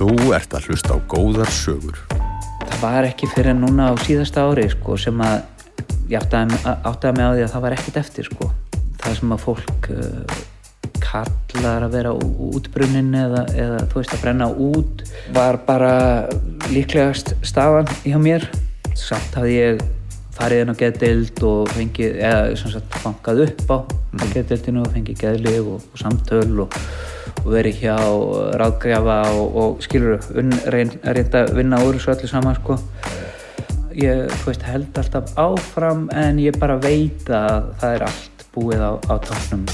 Þú ert að hlusta á góðar sögur. það var ekki fyrir núna á síðasta ári sko, sem að ég áttaði, mig á því að það var ekkert eftir sko. það sem að fólk uh, kallar að vera útbrunnin eða, eða þú veist að brenna út var bara líklegast stafan hjá mér samt hafði ég farið inn á geðdeild og fengið, eða sem sagt bankað upp á mm. geðdeildinu og fengið geðlif og, og samtöl og verið hjá ráðgjafa og, og skilur reyn, reynda að vinna úr þessu öllu saman sko. Ég veist, held alltaf áfram en ég bara veit að það er allt búið á, á tóknum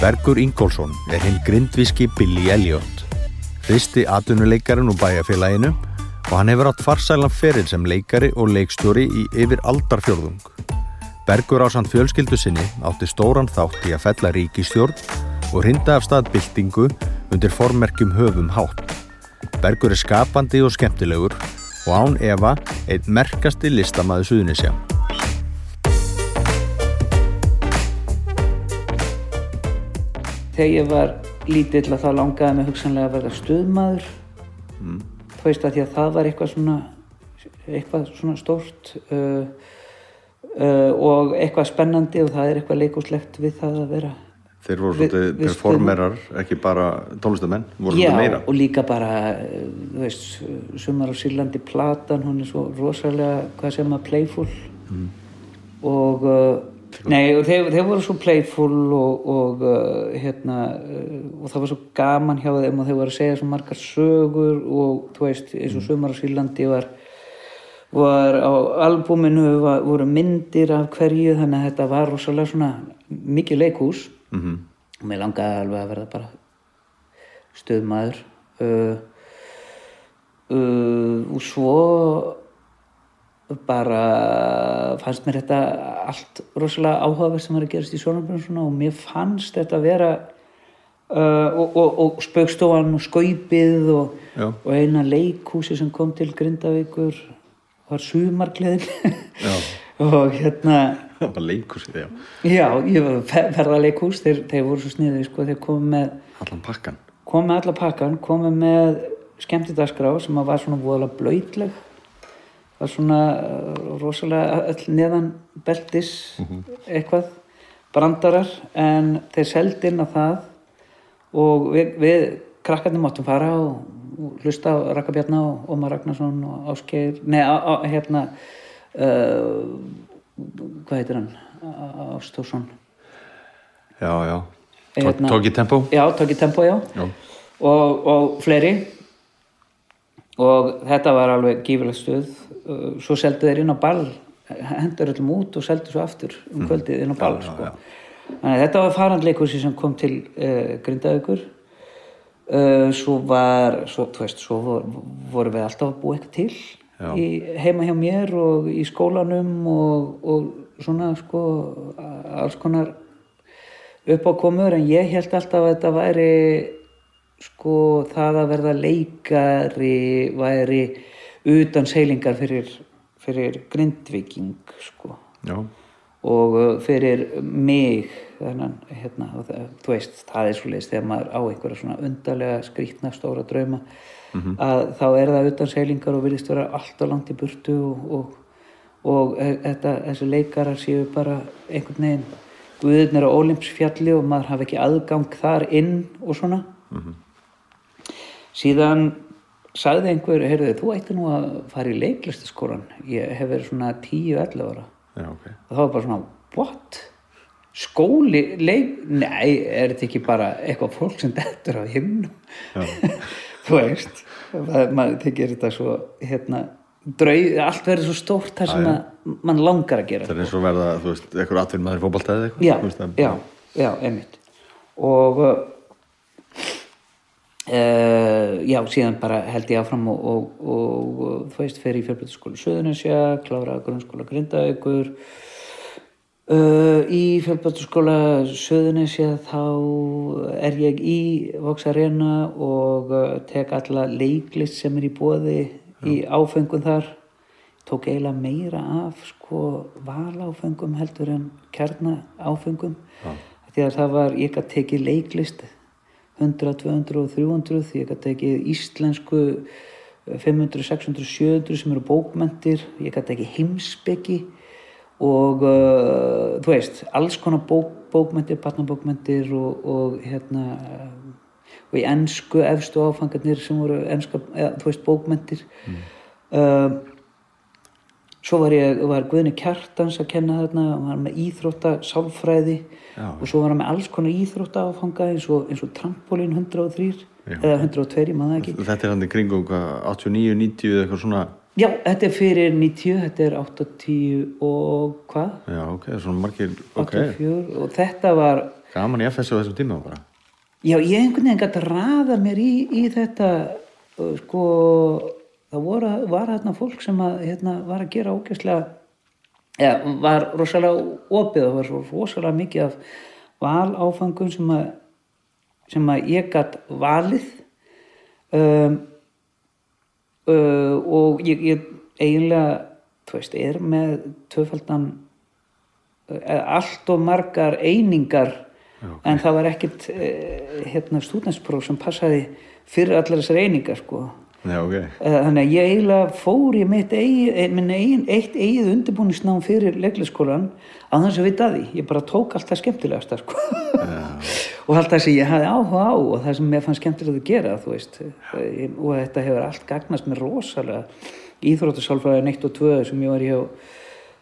Bergur Ingólfsson er hinn grindviski Billy Elliot. Fyrsti atvinnuleikarinn úr bæjarfélaginu og hann hefur átt farsælan feril sem leikari og leikstjóri í yfir aldarfjörðung. Bergur ásand fjölskyldu sinni átti stóran þátt í að fella ríkistjórn og hrinda af stað byltingu undir formerkjum höfum hátt. Bergur er skapandi og skemmtilegur og án Eva einn merkasti listamaður Suðunisja. þegar ég var lítill að þá langaði mig hugsanlega að verða stuðmaður þú veist að því að það var eitthvað svona eitthvað svona stórt uh, uh, og eitthvað spennandi og það er eitthvað leikúslegt við það að vera Þeir voru svolítið performerar, ekki bara tónlistamenn, voru Já, svolítið meira. og líka bara uh, þú veist, sumar á Sýrlandi platan, hún er svo rosalega hvað sem að playful og uh, nei, og þeir, þeir voru svo playful og, og uh, hérna uh, og það var svo gaman hjá þeim og þeir voru að segja svo margar sögur og þú veist, eins og sumar á Sýrlandi var var á albúminu var, voru myndir af hverju þannig að þetta var rosalega svona mikið leikhús -hmm. og mér langaði alveg að verða bara stöðmaður uh, uh, og svo bara fannst mér þetta allt rosalega áhugaverð sem var að gerast í Sjónarbrunnsuna og mér fannst þetta vera uh, og, og, og spaukstofan og skaupið og, og eina leikhúsi sem kom til Grindavíkur var sumargleðin og hérna Það var leikhúsið, já. Já, ég var ferðarleikhús, þeir, þeir voru svo sniðið, sko, þeir komu með, Allan pakkan. komu með alla pakkan, komu með skemmtidagskrá sem að var svona voðalega blöytleg, var svona uh, rosalega öll neðan beltis eitthvað, brandarar, en þeir seldi inn á það og við, við krakkarnir máttum fara og, og hlusta á Raka Bjarna og Ómar Ragnarsson og Ásgeir, nei, á, á, hérna, uh, hvað heitir hann? Ástórsson. Já, já. Hérna- Tók í tempó? Já, tók í tempo, já. Já. Og, og fleiri. Og þetta var alveg gífurlega stuð. Uh, Svo seldu þeir inn á ball, hendur öllum út og seldu svo aftur um kvöldið inn á ball, Mm. sko. Þannig að þetta var farandleikursi sem kom til uh, Grindavíkur. Uh, svo var, svo, veist, svo vor, voru við alltaf að búa eitthvað til í, heima hjá mér og í skólanum og, og svona, sko, alls konar uppákomur en ég held alltaf að þetta væri sko það að verða leikari væri utan seilingar fyrir, fyrir grindviking sko. Já. og uh, fyrir mig þennan, hérna, þú veist, það er svo leiðist þegar maður á einhverja svona undarlega skrýtna stóra drauma að þá er það utan seilingar og virðist vera allt og langt í burtu og, og, og e- þetta, þessi leikarar séu bara einhvern veginn guðurnir á Ólimpsfjalli og maður hafi ekki aðgang þar inn og svona síðan sagði einhver, heyrðu þú ætti nú að fara í leiklistaskólan ég hef verið svona 10-11 ára Já, ok. og það var bara svona, what? skóli, leik nei, er þetta ekki bara eitthvað fólk sem dettur á himnum þú veist maður tekir þetta svo hérna, drau, allt verður svo stórt þar sem að mann langar að gera Það er eins og verða, þú veist, eitthvað atvinnum maður í fótballtæði eitthvað. já, já, já, einmitt og uh, já, síðan bara held ég áfram og, og, og, og þú veist, fer í fjölbrytaskóla Suðunisja, klára grunnskóla Grindavíkur. Uh, í fjölbrytaskóla Suðunisja þá er ég í Vox Arena og uh, tek alla leiklist sem er í bóði í áfengum þar. Tók eiginlega meira af sko valáfengum heldur en kjarnaáfengum því að það var, ég gæti tekið leiklist 100, 200 og 300 því ég gæti tekið íslensku 500, 600, 700 sem eru bókmentir, ég gæti tekið heimsbyggi og uh, þú veist, alls konar bók, bókmentir, barnabókmentir og, og hérna og í ennsku efstu áfangarnir sem voru ennska, eða, þú veist, bókmentir mm. uh, svo var ég, var Guðni Kjartans að kenna þarna, hann var með íþrótta sálfræði Já. og svo var hann með alls konar íþrótta áfanga eins og, og trampolín 103 Já. eða 102, ég maður ekki Þetta er hann í kringum hvað, 89, 90 eða eitthvað svona Já, þetta er fyrir 90, þetta er 80 og hvað? Já, ok, svona margir, ok 84 og þetta var Gaman í FS á þessum tíma bara Já, ég einhvern veginn gæti að raða mér í, í þetta uh, sko, það voru, var hérna fólk sem að, hérna, var að gera ógæslega eða var rosalega opið og var svo rosalega mikið af valáfangum sem að sem að ég gætt valið. Um, uh, og ég, ég eiginlega, þú veist, er með tvöfaldan uh, allt og margar einingar en það var ekkit uh, hérna stúdenspróf sem passaði fyrir allar þessar einingar sko Já, ok. Eh, þannig að ég eiginlega fór í mitt eh, eigin, eitt eigið undirbúningsnám fyrir leiklisskólan á þess að vita því, ég bara tók allt það skemmtilegasta sko. og allt það sem ég hafði áhuga á og það sem mér fannst skemmtilegt að gera Eh, og þetta hefur allt gagnast mér rosalega. Íþróttasálfræðin 1 og 2 sem ég var hjá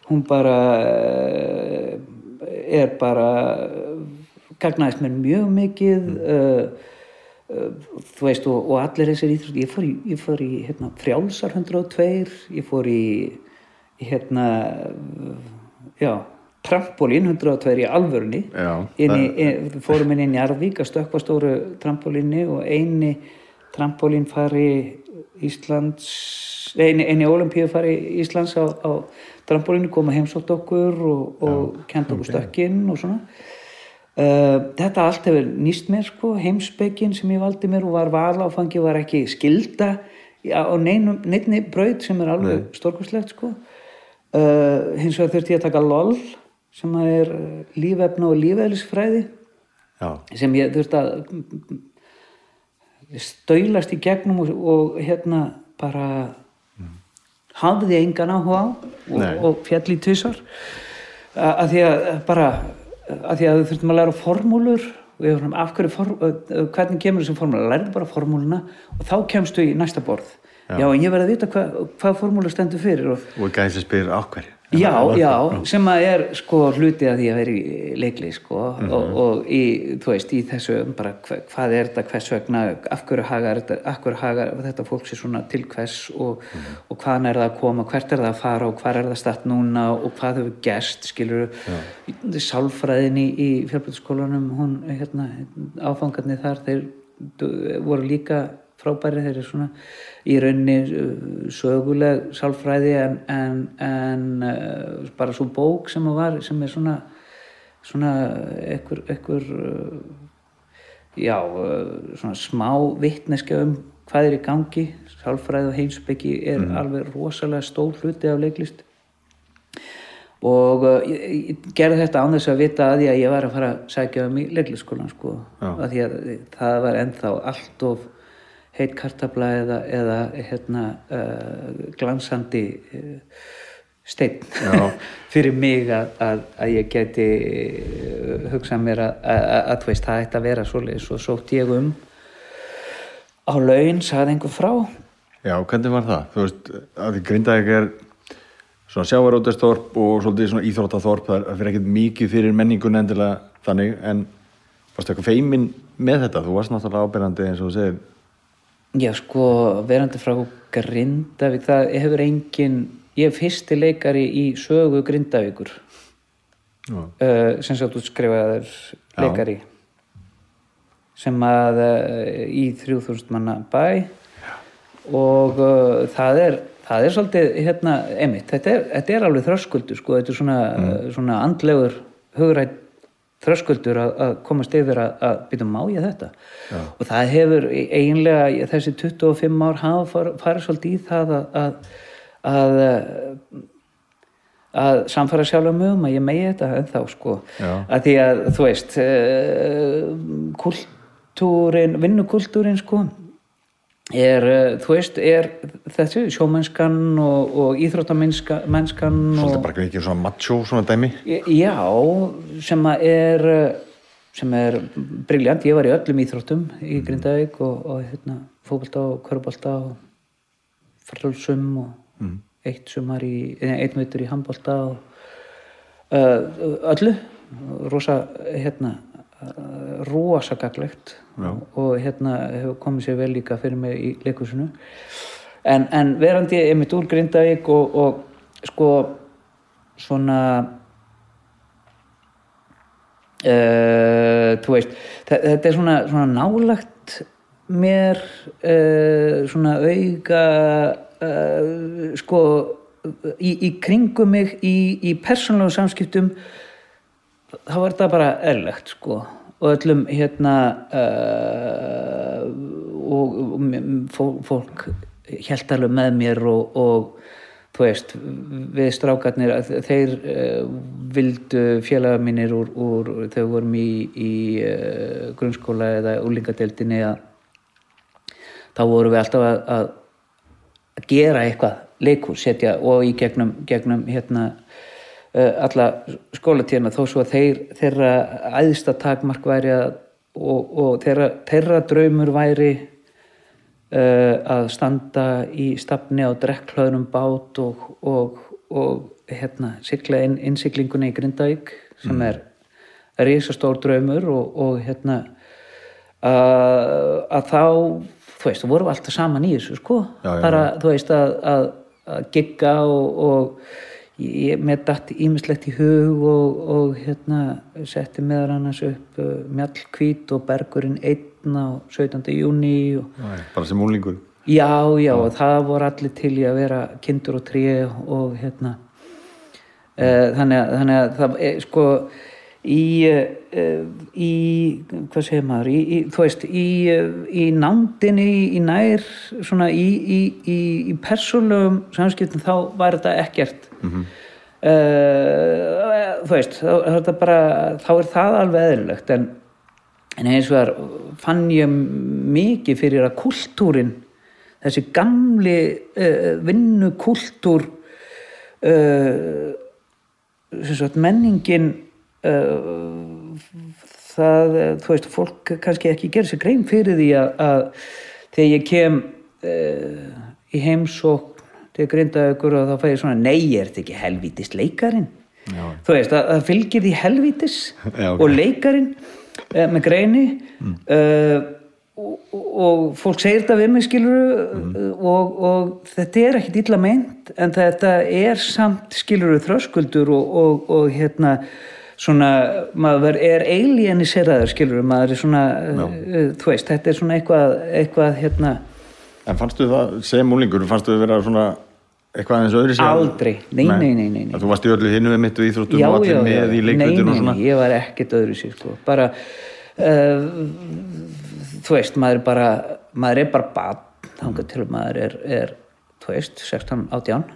hún bara er bara gagnaðist mér mjög mikið mm. Þú veist og, og allir þessir íþrótt ég fór í, ég fór í hérna, frjálsar 102 ég fór í, hérna já, trampolín 102 í alvörunni. Já, inn í, inn, fórum inn í Njarðvík að stökkva stóru trampolínu og eini trampolín fari Íslands eini, eini olimpíu fari Íslands á, á trampolínu koma heimsótt okkur og, og kent okkur stökkinn og svona þetta allt hefur nýst mér sko, heimsbyggin sem ég valdi mér og var valáfangi var ekki skilda á neinni braut sem er alveg stórkurslegt sko. uh, hins vegar þurfti ég að taka LOL sem er uh, lífefna og lífeðlisfræði Já, sem ég þurfti að stöylast í gegnum og, og hérna bara hafði engan áhuga á Nei. og, og fjall í tvisar að því að bara að því að við þurftum að læra formúlur og við vorum af hverju form, hvernig kemur þessum formúla, lærðu bara formúluna og þá kemstu í næsta borð. Já, en ég verði að vita hvað, hvað formúla stendur fyrir og og gæði sem spyr á hverju Já, já, sem að er sko hluti að því að vera í leikli sko og, og í, þú veist, í þessu bara hva, hvað er þetta, hvers vegna af hverju hagar þetta, af hverju hagar þetta fólk sér svona til hvers og, og hvaðan er það að koma, hvert er það að fara og hvað er það statt núna og hvað hefur gerst skilur, sálfræðin í, í fjárbjörnskólanum hún, hérna, áfangarnir þar þeir voru líka frábæri þeir eru svona í raunni uh, söguleg sálfræði en, en, en uh, bara svo bók sem að var sem er svona svona ekkur, ekkur uh, já, svona smá vittneskja um hvað er í gangi. Sálfræði og heimsbyggi er alveg rosalega stór hluti af leiklist. Og ég, ég gerði þetta án þess að vita að því að ég var að fara að sækja um í leiklisskólan sko, að að það var ennþá allt of heit kartabla eða, eða hérna, uh, glansandi uh, steinn Já. fyrir mig að, að, að ég geti uh, hugsað mér að, að, veist, það ætti að vera svoleiðis og sótt ég um á laun, sagði einhver frá Já, hvernig var það? Þú veist, að því Grindavík er svona sjávarótestorp og svolítið svona íþróttaþorp það fyrir ekkert mikið fyrir menningun endilega þannig, en varstu eitthvað feimin með þetta? Þú varst náttúrulega ábyrjandi eins og þú segir Já, sko, verandi frá Grindavík, það hefur engin, ég er fyrsti leikari í sögu Grindavíkur, Já, uh, sem sagt útskrifaður leikari, sem að uh, í 3000 manna bæ. Og uh, það er, það er svolítið, hérna, emitt, þetta er, þetta er alveg þröskuldur, sko, þetta er svona, svona andlegur hugrætt þröskuldur að, að komast yfir að, að byrja má ég þetta Já. og það hefur eiginlega þessi 25 ár hafa far- farið svolítið í það að, að, að að samfara sjálf um um að ég megi þetta en þá sko Já. að því að þú veist uh, kultúrin, vinnukultúrin sko er, uh, þú veist, er þessi sjómennskan og, og íþróttamennskan Svolítið bara ekki svona macho svona dæmi. Já, sem að er uh, sem er briljant, ég var í öllum íþróttum í Grindavík og, og hérna, fótbolta og körubolta og farlsum og eitt sumar í, eða einn veitur í handbolta og uh, öllu. Rosa hérna uh, rosa gaglegt Já. og hérna hefur komið sér vel líka fyrir mig í leikusinu en, en verandi einmitt úr Grindavík og, og sko svona uh, þú veist þe- þetta er svona, svona nálagt mér uh, svona auga uh, sko í, í kringum mig í, í persónlegum samskiptum þá var þetta bara eðlilegt sko. Og öllum hérna uh, og, og fólk held alveg með mér og, og þú veist, við strákarnir þeir uh, vildu félaga mínir úr, úr við vorum í, í uh, grunnskóla eða úlingadeildinni að þá vorum við alltaf að, að gera eitthvað leikur, setja og í gegnum, gegnum hérna alla skólatíðina þó svo að þeir, þeirra æðsta takmark væri að og, og þeirra, þeirra draumur væri uh, að standa í stafni á drekklöðnum bát og, og, og hérna, sigla inn innsiglinguna í Grindavík sem er risastór draumur og, og hérna að, að þá þú veist, þú vorum við alltaf saman í þessu sko, Já, já, bara þú veist að, að, að gigga og, og ég, mér datt ímislegt í hug og, og hérna setti meðal annars upp uh, Mjallkvít og Bergurinn 1 á 17. júni og bara sem úlingur Já, já, og það voru allir til í að vera kindur og tré og hérna uh, þannig, að, þannig að það er sko í, uh, í hvað segir maður í, í, þú veist, í, í nándinni í nær svona í, í, í, í persónlegum samskiptum þá var þetta ekkert mm þú veist þá, er bara, þá er það alveg eðlilegt en En eins og þar fann ég mikið fyrir að kultúrin, þessi gamli uh, vinnukúltúr, uh, sem sagt menningin, uh, það, eh, þú veist, fólk kannski ekki gerir sér grein fyrir því að, að þegar ég kem uh, í heimsókn til grindaðugur og þá fæ ég svona, nei, er þetta ekki helvítist leikarin? Já. Þú veist, að, að fylgir því helvítis Já, ok. og leikarin uh, með greini uh, og, og fólk segir þetta við mig skiluru og, og þetta er ekkit illa meint en þetta er samt skiluru þröskuldur og, og, og hérna svona, maður er alieniseraður skiluru, maður er svona uh, þú veist, þetta er svona eitthvað, eitthvað hérna, En fannstu það, sem úlingur, fannstu það vera svona eitthvað aðeins öðru sér? Aldrei. Nei, nei, nei, nei, nei. Þú varst í öllu hinu við mitt og íþróttum og allir með í nei, leikvöldinu nei, og svona nei, ég var ekkert öðru sér sko. bara uh, þú veist, maður er bara maður er bara bann þangað til að maður er, er þú veist, 16, 18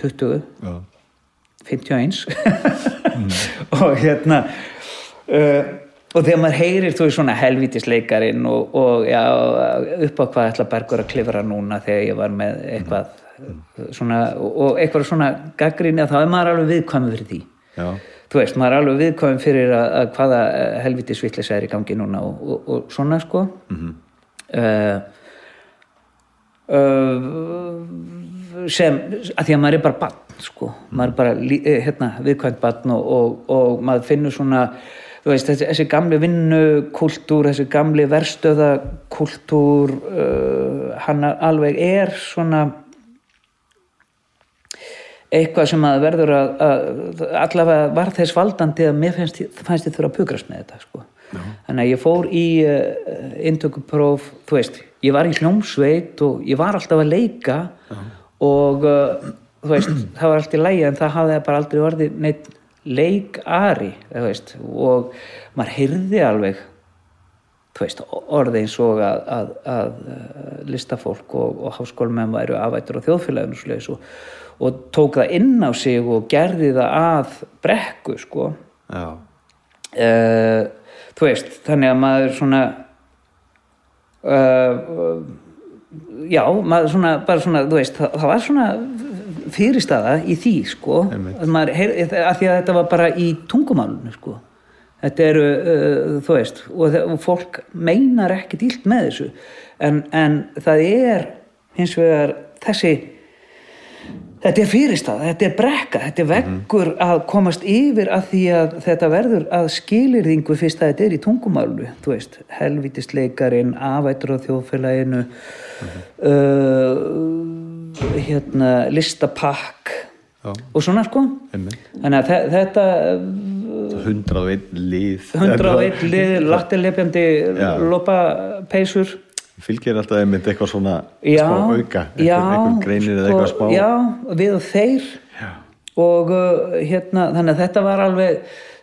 20, Já. 51 og hérna uh, og þegar maður heyrir þú veist svona helvítisleikarin og, og já, upp á hvað ætla Bergur að klifra núna þegar ég var með eitthvað svona, og eitthvað svona gaggrinni að þá er maður alveg viðkvæmur fyrir því. Já. þú veist, maður er alveg viðkvæmur fyrir að, að hvaða helvítis vitlis er í gangi núna og, og, og svona sko. Mm uh, sem að því að maður er bara barn sko, maður er bara eh, hérna, viðkvæmt barn og, og, og maður finnur svona þú veist, þessi, þessi gamli vinnukultúr þessi gamli verstöðakultúr uh, hann alveg er svona eitthvað sem að verður að, að allavega var þess valdandi að mér fannst, ég þurfa að pukrast með þetta sko. þannig að ég fór í uh, intökupróf, þú veist ég var í hljómsveit og ég var alltaf að leika og uh, þú veist, það var allt í lægi en það hafði bara aldrei orðið neitt leikari þú veist, og maður heyrði alveg þú veist, orði eins og að, að, að uh, listafólk og, og háskólmenn væru afættur á þjóðfélaginu og, og tók það inn á sig og gerði það að brekku sko. Uh, þú veist, þannig að maður svona uh, já, maður svona bara svona, þú veist, það, það var svona fyrirstaða í því sko, að maður, heyr, að því að þetta var bara í tungumálunu sko. Þetta eru, uh, þú veist og, þe- og fólk meinar ekki dýlt með þessu. En, en það er hins vegar þessi þetta er fyrirstað, þetta er brekka þetta er veggur að komast yfir að því að þetta verður að skilirðingu fyrst að þetta er í tungumálnu þú veist, helvítisleikarin afættur á þjóðfélaginu uh, hérna listapakk já, og svona sko. Einmitt. Þannig að þe- þetta hundrað og einn lið. 101 lið, lattilepjandi Já. Fylgir alltaf einmitt eitthvað svona já, smá auka, einhver greinir eða sko, eitthvað smá já, við og þeir Já. og uh, hérna, þannig að þetta var alveg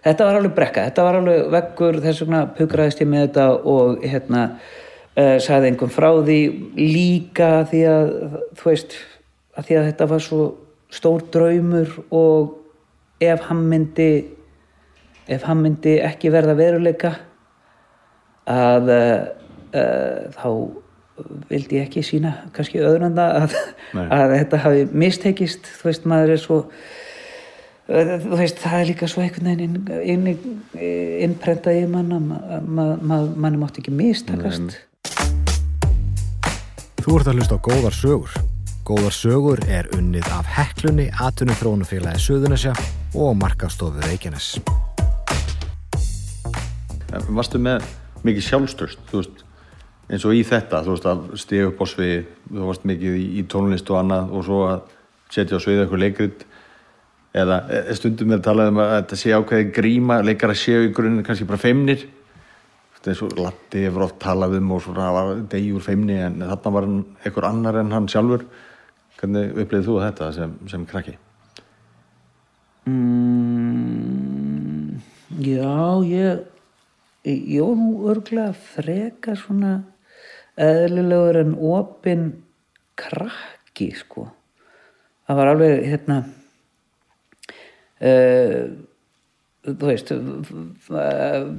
þetta var alveg brekka, þetta var alveg veggur þess vegna pukraðist ég með þetta og hérna uh, sagði einhvern frá því líka því að þú veist, að því að þetta var svo stór draumur og ef hann myndi ef hann myndi ekki verða veruleika að uh, þá vildi ég ekki sína kannski öðranda að, að þetta hafi mistekist. Þú veist, maður er svo uh, þú veist, það er líka svo einhvern veginn inn, inn, innprentað í mann að ma, ma, ma, manni mátti ekki mistakast. Þú ert að hlusta á Góðar sögur. Góðar sögur er unnið af Heklunni, Atunum Þrónufélagi Suðunesja og Markastofu Reykjanes. Varstu með mikið sjálfstöst, þú veist, eins og í þetta, þú veist, að stiga upp á svið, þú varst mikið í, í tónlist og annað og svo að setja á svið eitthvað leikrit. Eða e, stundum er talað um að þetta sé ákveði gríma, leikar að séu í grunninn kannski bara feimnir. Veist, eins og Latti hefur oft talað um og svona var degjur feimni en þarna var hann einhver annar en hann sjálfur. Hvernig upplýðið þú þetta sem, sem krakki? mm, já, ég ég var nú örglega freka svona eðlilegur en opin krakki sko. Það var alveg hérna uh, þú veist uh,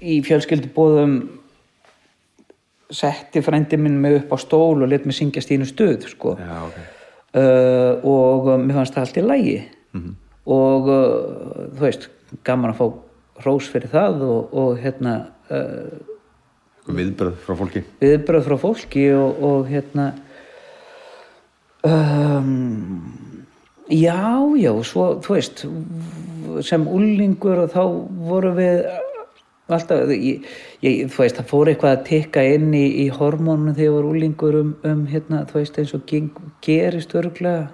í fjölskyldubóðum setti frændi minn mig upp á stól og let mig syngja stínu stöð sko. Já, ok. uh, og mér fannst það allt í lægi og uh, þú veist gaman að fá hrós fyrir það og, og hérna Viðbröð frá fólki? viðbröð frá fólki og, og hérna um, já, já svo, þú veist sem úlingur og þá voru við alltaf ég, ég, þú veist, það fór eitthvað að tikka inn í, í hormónum þegar ég var úlingur um, um hérna, þú veist, eins og geng, gerist örglega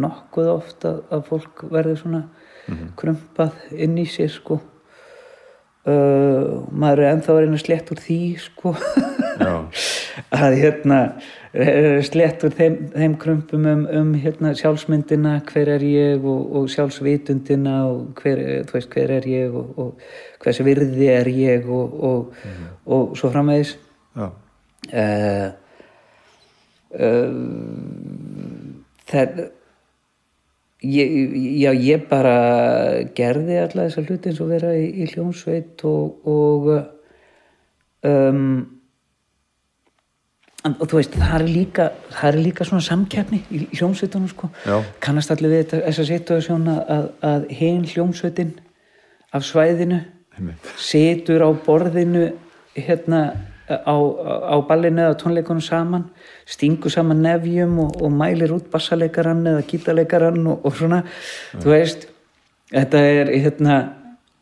nokkuð oft að, að fólk verður svona krumpað inn í sér sko uh, maður er ennþá að reyna slett úr því sko. Að hérna eh, slett úr þeim, þeim krumpum um, um hérna, sjálfsmyndina hver er ég og, og sjálfsvitundina og hver, veist, hver er ég og, og hversu virði er ég og, og, og svo framvegis. Uh, uh, það ég, já, ég bara gerði alla þessa hluti eins og vera í, í hljónsveit og, og um, og þú veist, það er líka það er líka svona samkeppni í, í hljómsveitunum sko. Já. kannast allir við þetta, þessa situasjón að, að hinn hljómsveitin af svæðinu Einmitt. situr á borðinu hérna á, á ballinu eða tónleikunum saman stingur saman nefjum og, og mælir út bassaleikarann eða gítarleikarann og, og svona, þú veist þetta er hérna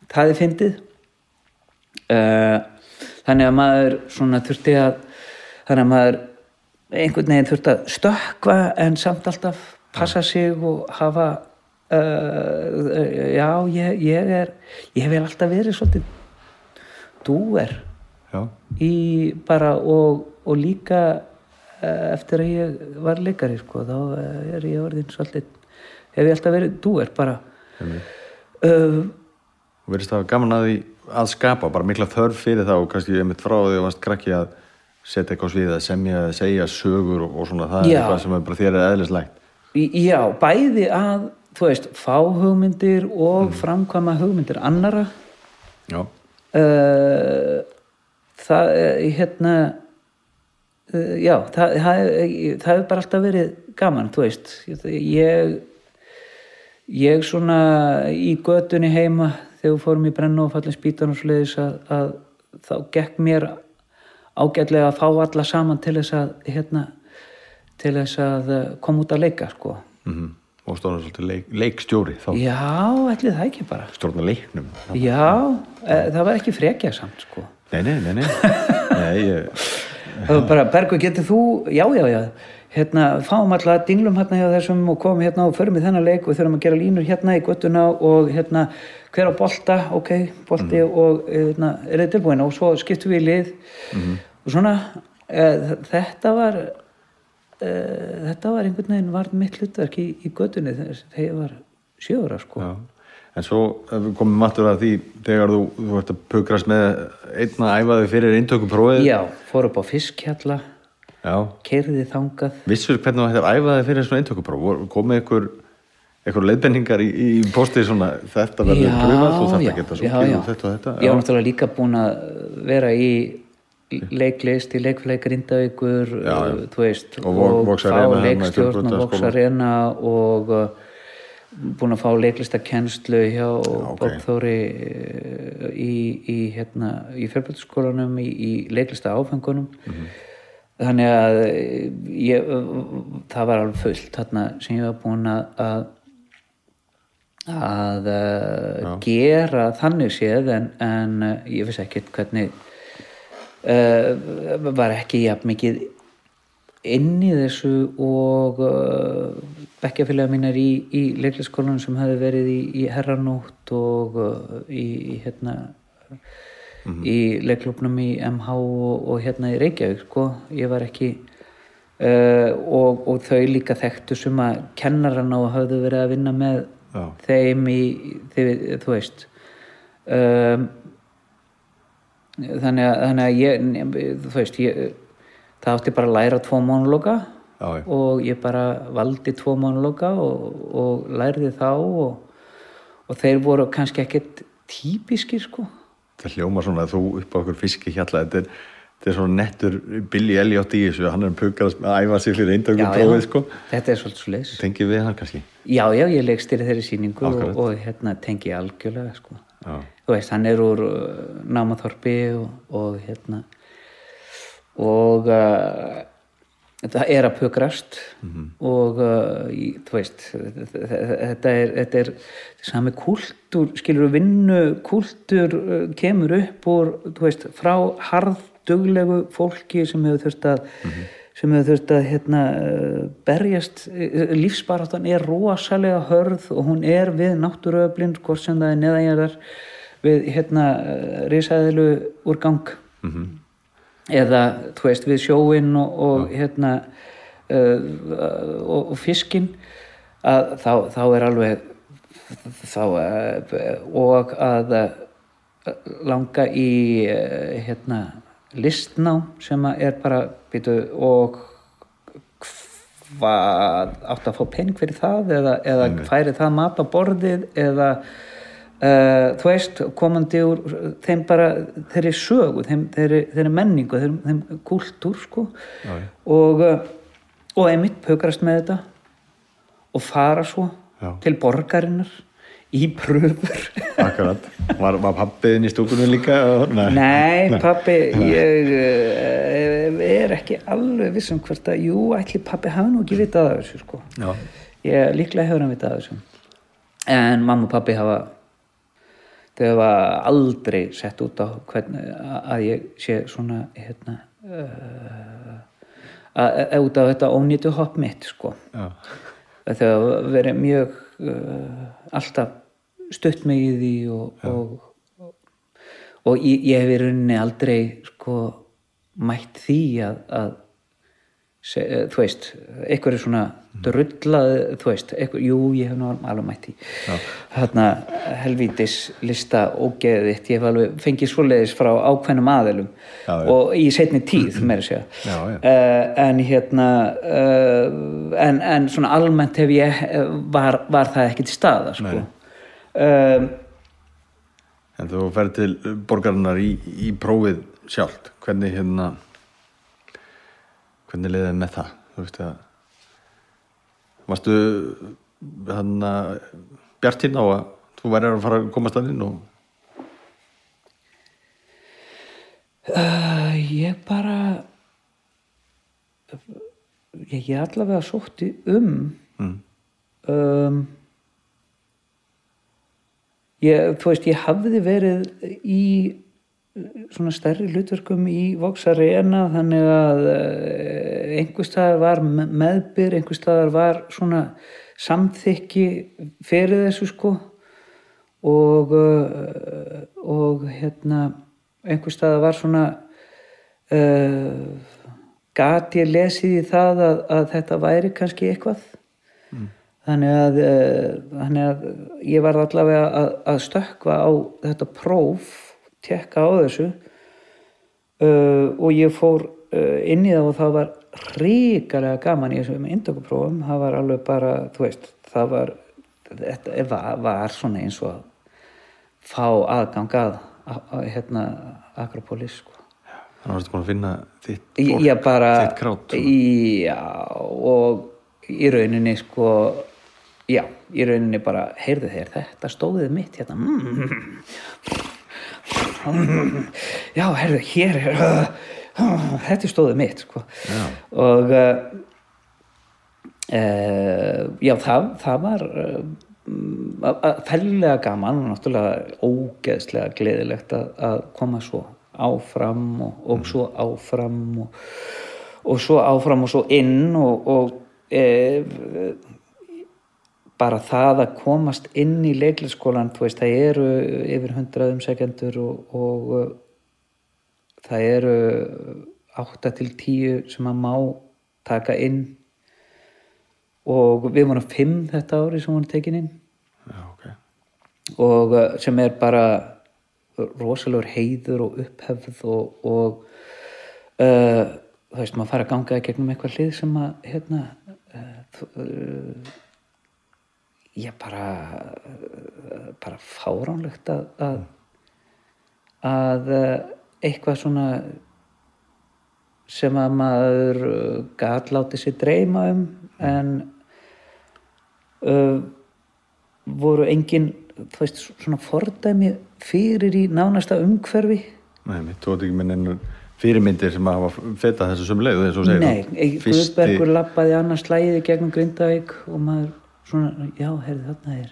það er fyndið. Uh, þannig að maður svona þurfti að þannig að maður einhvern veginn þurfti að stökkva en samt alltaf passa sig og hafa uh, já, ég, ég er ég hef vel alltaf verið svolítið dúer. Í bara og, og líka eh, eftir að ég var leikari sko, þá eh, er ég orðin svolítið hef ég alltaf verið dúer bara. Uh, og verðist það gaman að því að skapa bara mikla þörf fyrir það og kannski ég mitt frá því að varst krakki að setja eitthvað svið að semja, segja sögur og, og svona það er Já. eitthvað sem er bara þér er eðlislegt. Já, bæði að, þú veist, fá hugmyndir og framkvæma hugmyndir annara já, uh, það, eh, hérna uh, já, það, það, það hefur bara alltaf verið gaman, þú veist. Ég ég svona í götunni heima þegar við fórum í brennu og fallin spýtan og svoleiðis að, að þá gekk mér ágætlega að fá alla saman til þess að hérna, til þess að eh, koma út að leika sko. mm og stóðan svolítið leik, leikstjóri þá? Já, ætli það ekki bara. Stjórna leiknum. Já, e, það var ekki frekja samt sko. Nei, nei, nei, nei, nei ég, bara, Bergur, getur þú já, já, já, hérna fáum alltaf dinglum hérna hjá þessum og komum hérna og förum í þennan leik. Og þurfum að gera línur hérna í göttuna og hérna hver á bolta, ok, bolti og hérna, er þið tilbúin? Og svo skiptum við í lið. Og svona e, þetta var e, þetta var einhvern veginn var mitt hlutverk í, í göttunni þegar ég var sjöra sko. Já En svo ef við komum aftur að því þegar þú, þú ert að pukrast með einna æfaði fyrir inntökuprófið. Já, fór upp á fiskhjalla Já. keirði þangað. Vissur hvernig þú hættir að æfa þig fyrir svona inntökupróf? Vor- komið ykkur, ykkur leiðbenningar í, í postið svona þetta verður pröfað þú þarft að geta svo og þetta og þetta. Ég var náttúrulega líka búin að vera í leiklist, í leikflæk Grindavíkur, Já, já. uh, þú veist Og Vox fá í leikstjórn og Fjölbrautaskóla. Vox Arena og uh, búin að fá leiklistakennslu hjá ok. Bókþóri uh, í, í, hérna, í fjölbjörnskólanum í, í leiklista áfengunum Mhm. þannig að uh, ég, uh, það var alveg fullt þarna sem ég var búin að, að að gera þannig séð en, en ég vissi ekkert hvernig uh, var ekki jafn mikið inn í þessu og uh, bekkjafélaga mínar í, í leiklisskólanum sem hefði verið í, í herranótt og uh, í, í hérna í leiklubnum í MH og, og hérna í Reykjavík sko, ég var ekki uh, og, og þau líka þekktu sem að kennarana og hafðu verið að vinna með Já. þeim í, þið, þú veist um, þannig að, þannig að ég, þú veist ég, það átti bara að læra tvo já. og ég bara valdi tvo monologa og, og lærði þá og, og þeir voru kannski ekkert típiskir sko. Það hljóma svona að þú upp á okkur fiski hjalla þetta er, þetta er svona nettur Billy Elliot í þessu, hann er pukast að æfa sig fyrir inntökuprófið sko. Þetta er svolítið svo leis Tengið við hann kannski? Já, já, ég leikstýri þeirri sýningu og, og hérna tengi algjörlega sko. Já, þú veist, hann er úr uh, námaþorpi og, og hérna og uh, það er að pukrast. Og uh, þú veist þetta er, þetta er sami kúltúr, skilur vinnu kúltúr uh, kemur upp úr, þú veist, frá harðduglegu fólki sem hefur þurft að sem hefur þurft að hérna, berjast. Lífsbaráttan er rosalega hörð og hún er við náttúruöflin hvort sem það er neðanjarðar við hérna risaðilu úr gang eða þú veist við sjóin og, og hérna uh, og, og fiskin að þá, þá er alveg þá uh, og að uh, langa í uh, hérna listnám sem er bara býtu, og hvað átt að fá pening fyrir það eða, eða færi það mat á borðið eða uh, þú veist, komandi úr þeim bara, þeirri sögu þeim, þeirri, þeirri menningu, þeim, þeim kultúr sko Já, já. og, uh, og einmitt pökrast með þetta og fara svo Já. til borgarinnar í pröfur akkurat Var, var pappiðin í stúkunum líka? Nei, Nei, pappi, ég uh, er ekki alveg viss um hvert að, jú, ætli pappi hafi nú ekki vitað af þessu, sko. Ég líklega hefur hann vitað af þessu. En mamma og pappi hafa, þau hafa aldrei sett út á hvernig að ég sé svona, hérna, uh, út af þetta ónýtu hopp mitt, sko. já, Þau verið mjög, uh, alltaf stutt mig í því og, og, og ég, ég hef í rauninni aldrei sko mætt því að, að þú veist, eitthvað er svona drullað, þú veist eitthvað, jú, ég hef nú alveg mætti þarna helvítis lista ógeðitt, ég hef alveg fengið svoleiðis frá ákveðnum aðelum Já, já. og í setni tíð, meira að segja Já, já. Uh, en hérna uh, en, en svona almennt hef ég eh, var, var það ekki til staða sko. um, En þú ferð til borgarinnar í, í prófið sjálft, hvernig hérna hvernig leiðið með það? Þú veist að varstu hann að bjartinn á að þú væri að fara að komast að inn og uh, ég bara ég, ég allavega sótti um mm. um ég, þú veist, ég hafði verið í svona stærri hlutverkum í Vox Arena þannig að uh, einhver staðar var me- meðbyr, einhver staðar var svona samþykki fyrir þessu sko. Og uh, og hérna einhver staðar var svona uh, gat ég lesið í það að, að þetta væri kannski eitthvað. Þannig að, uh, þannig að ég var allavega að, að stökkva á þetta próf tekka á þessu uh, og ég fór uh, inn í það og það var ríkalega gaman í þessum indökuprófum það var alveg bara, þú veist það var, þetta var, var svona eins og að fá aðgang að, að, að hérna Akropolis sko. Þannig varstu búin að finna þitt ég bara þitt krát já og í rauninni sko já, í rauninni bara heyrðu þeir, þetta stóðið mitt hérna. mm. já, heyrðu, hér er þetta er stóðið mitt sko. Og uh, uh, já, það, það var uh, fellega gaman og náttúrulega ógeðslega gleðilegt að, að koma svo áfram og, og svo áfram og, og svo áfram og svo inn og, og e, bara það að komast inn í leiklisskólan, þú veist, það eru yfir hundrað umsækjendur og, og uh, það eru 8 til 10 sem að má taka inn. Og við vorum 5 þetta ári sem vorum tekin inn. Já, ok. Og uh, sem er bara rosalegur heiður og upphefð og, og uh, þú veist, maður fara að ganga í gegnum eitthvað hlið sem að hérna uh, þ- uh, ég bara bara fáránlegt að að, að uh, eitthvað svona sem að maður uh, gat látið sér dreyma um en uh, voru engin þú veist, svona fordæmi fyrir í nánasta umhverfi Nei, þú ert ekki minn ennur fyrirmyndir sem að hafa fetað þessu sömu leið eins og þú segir Nei. Guðbergur lappaði annars slæði gegnum Grindavík og maður svona, já, heyrðu þarna er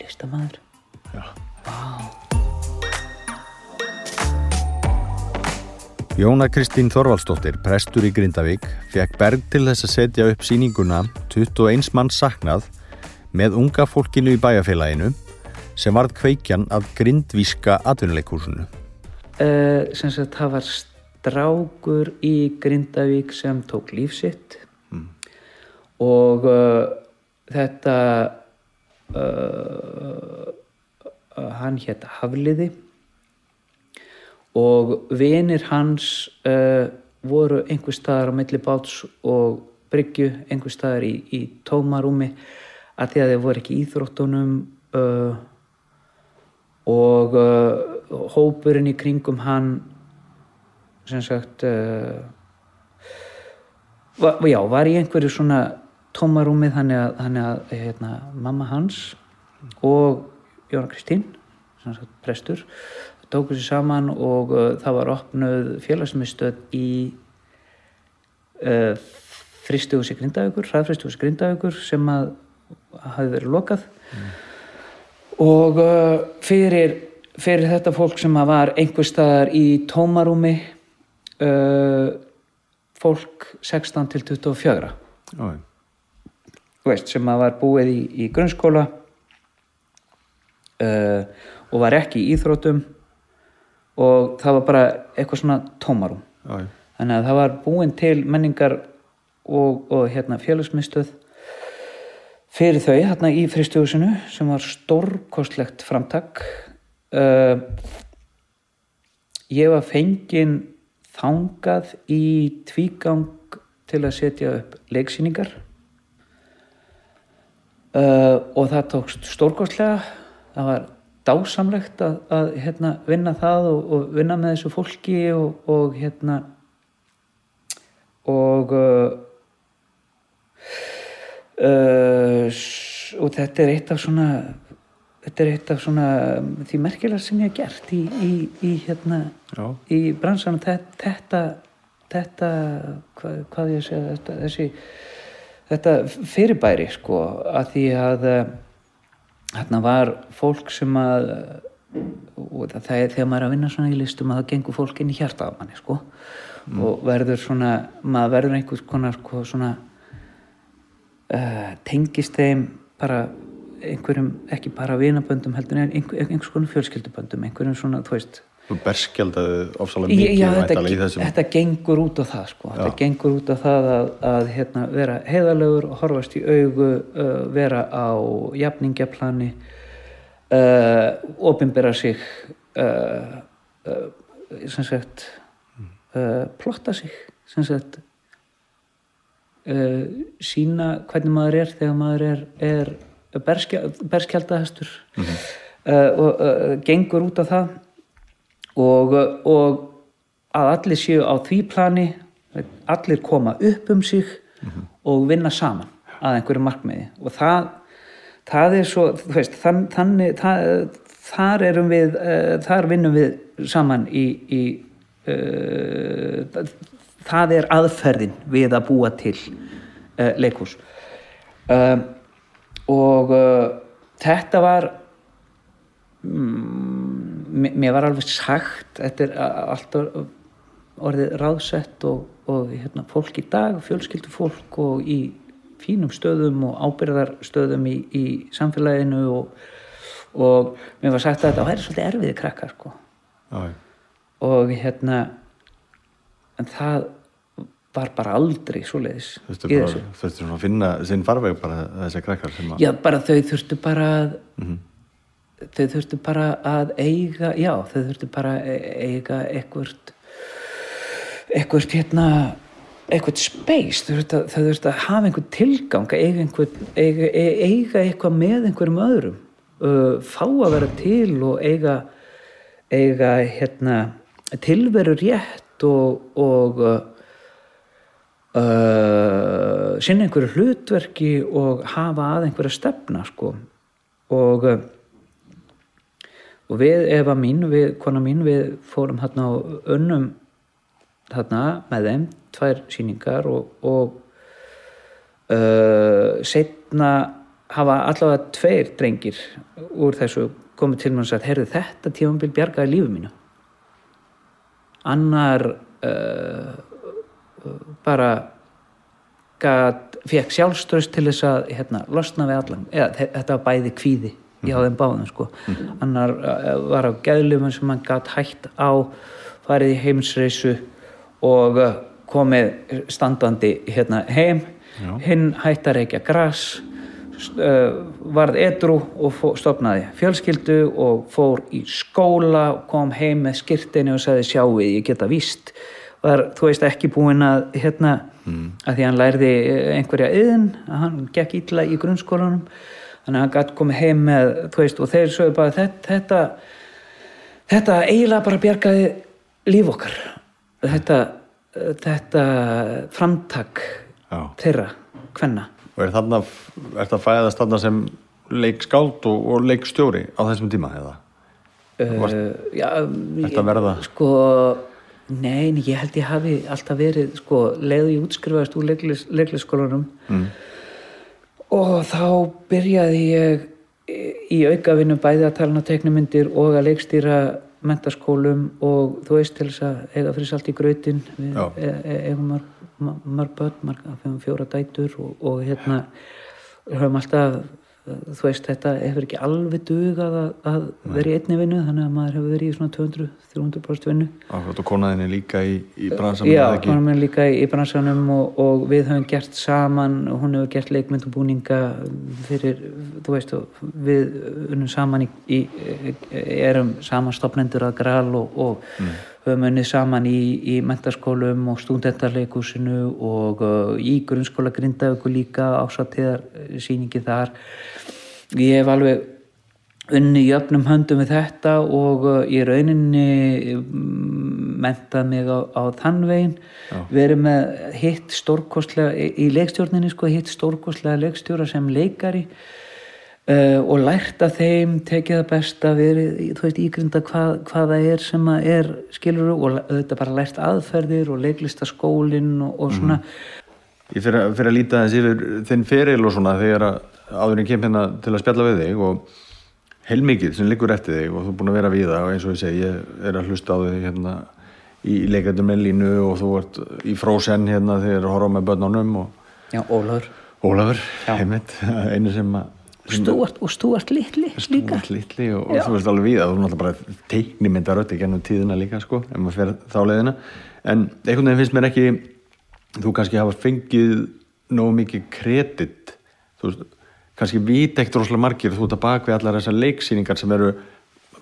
listamaður Já. Jóna Kristín Þorvaldsdóttir, prestur í Grindavík, fekk berg til þess að setja upp síninguna 21 mann saknað með unga fólkinu í bæjarfélaginu sem varð kveikjan að grindvíska atvinnuleikúsinu. uh, sem sagt það var strákur í Grindavík sem tók lífsitt og uh, þetta uh, uh, hann hétt Hafliði og vinir hans uh, voru einhver staðar á milli báts og bryggju einhver staðar í, í tómarúmi að því að þeir voru ekki íþróttunum uh, og uh, hópurinn í kringum hann sem sagt uh, var, já, var í einhverju svona tómarúmið þannig að, þannig að hérna, mamma hans og Jóna Kristín prestur tóku sér saman og uh, það var opnuð félagsmyndstöð í uh, fristihúsi Grindavíkur, hraðfristihúsi Grindavíkur sem að hafi verið lokað og uh, fyrir, fyrir þetta fólk sem að var einhver staðar í tómarúmi fólk 16 til 24 Já, já. Veist, sem að var búið í, í grunnskóla uh, og var ekki í íþrótum og það var bara eitthvað svona tómarum já. þannig að það var búin til menningar og, og hérna félagsmyndstöð fyrir þau hérna í fristjóðsunu sem var stórkostlegt framtak. Uh, ég var fenginn þangað í tvígang til að setja upp leiksýningar uh, og það tókst stórkostlega. Það var dásamlegt að, að hérna, vinna það og, og vinna með þessu fólki og, og hérna og uh, uh, og þetta er eitt af svona þetta er eitt af svona því merkilega sem ég hef gert í, í, í hérna Já. í bransanum. Þetta þetta, þetta hvað, hvað ég segja? Þetta, þessi, þetta fyrirbæri sko að því að þarna var fólk sem að og það, er þegar maður er að vinna svona í listum að það gengur fólk inn í hjarta af manni sko og verður svona maður verður einhvers konar sko, svona uh, tengist þeim bara einhverjum ekki bara vinaböndum heldur en einhver, einhvers konar fjölskylduböndum einhverjum svona, þú veist Þú berskjaldaði ofsalega mikið já, þetta, í þessum þetta gengur út á það sko. þetta gengur út á það að, að hérna, vera heiðalegur, horfast í augu uh, vera á jafningjaplani uh, opinbera sig uh, sem sagt plotta sig sem sagt sína hvernig maður er þegar maður er, er berskja, berskjaldahestur uh, og uh, gengur út á það og, og að allir séu á því plani allir koma upp um sig og vinna saman að einhverju markmiði. Og það, það er svo veist, þann, þannig það, þar erum við uh, þar vinnum við saman í, í uh, það er aðferðin við að búa til uh, leikhús. Uh, og þetta var mm, mér var alveg sagt þetta er allt orðið ráðsett og, og hérna, fólk í dag, fjölskyldu fólk og í fínum stöðum og ábyrðarstöðum í, í samfélaginu og, og mér var sagt að þetta væri svolítið erfiði krakkar sko. Og hérna en það var bara aldrei svoleiðis Þurftu í bara, þessu. þurftu svona að finna sinn farveg bara þessi krakkar Já, bara þau þurftu bara að þau þurftu bara að eiga já, þau þurftu bara að eiga eitthvert eitthvert hérna eitthvað space, þau þurftu að, þau þurftu að hafa einhvern tilgang, eiga, einhvern, eiga, e- eiga eitthvað með einhverjum öðrum fá að vera til og eiga eiga hérna tilveru rétt og, og uh, sinna einhverju hlutverki og hafa að einhverja stefna sko. Og og við Eva mín, við, kona mín við fórum hérna og unnum hérna með þeim tvær síningar og, og uh, setna hafa allavega tveir drengir úr þessu komið til mér og sagt, heyrðu þetta tífambil bjargaði lífu mínu. Annar uh, bara fekk sjálfströst til þess að hérna, losna við allan eða þe- þetta var bæði kvíði í á þeim báðum sko. annar uh, var á geðlumum sem hann gat hætt á farið í heimsreisu og uh, komið standandi hérna heim. Hinn hætt að reykja gras uh, varð edru og stopnaði fjölskyldu og fór í skóla kom heim með skirtinu og sagði sjáuð ég geta víst. Var þú veist ekki búinn að hérna að því hann lærði einhverja yðin að hann gekk illa í grunnskólanum þannig að hann gætt komið heim með veist og þeir sögðu bara þetta þetta, þetta eiginlega bara bjargaði líf okkar þetta, þetta framtak Já. þeirra, hvenna og er þarna, er það fæðast þarna sem leikskáld og, og leikstjóri á þessum tíma eða? Varst- uh, já, að verða? sko nei, nei, ég held ég hafi alltaf verið sko, leiðu ég útskrifaðist úr leiklis, leiklisskólanum mm. Og þá byrjaði ég í aukavinu bæði að tala um teiknumyndir og að leikstýra mentaskólum og þú veist til þess að eiga fyrir salt í grautin við e- e- eigum mörg, mörg börn, við höfum fjóra dætur og, og hérna höfum alltaf þú veist, þetta hefur ekki alveg dugað að, að vera í einni vinnu þannig að maður hefur verið í svona 200-300% vinnu. Akkurat og konaðinni líka í, í bransanum Já, hún er líka í, í bransanum og, og við höfum gert saman og hún hefur gert leikmynd og búninga fyrir, þú veist, við unnum saman í, í erum saman stopnendur að gral og, og höfum unnið saman í, í mentaskólum og stúdentarleikusinu og uh, í grunnskóla grindaöku líka ásattíðar síningi þar. Ég hef alveg unni í öfnum höndum við þetta og uh, í rauninni mm, mentað mig á, á þann veginn verið með hitt stórkostlega í leikstjórninni sko, hitt stórkostlega leikstjóra sem leikari uh, og lært að þeim tekið það besta verið, þú veist, ígrinda hvað, hvað það er sem að er skilur og þetta bara lært aðferðir og leiklistaskólinn og, og svona. Ég fyrir, að- fyrir að líta þess yfir þinn feril og svona þegar að áðurinn kem hérna til að spjalla við þig og heilmikið sem liggur eftir þig og þú er búin að vera við það og eins og ég segi, ég er að hlusta á þig hérna í leikættum með línu og þú ert í frósen hérna þegar þú horfa með börnunum og já, Ólafur. Ólafur, heimitt, einu sem að Stúart, og Stúart litli líka. Stúart litli og, og þú veist alveg við að þú náttúrulega bara teiknimynda rödd í gennum tíðina líka sko, ef maður fer þá leiðina. En einhvern veginn finnst mér ekki þú kannski hafa fengið nógu mikið kredit. Þú veist, kannski vita ekkert rosalega margir. Þú ert að bak við allar þessar leiksýningar sem eru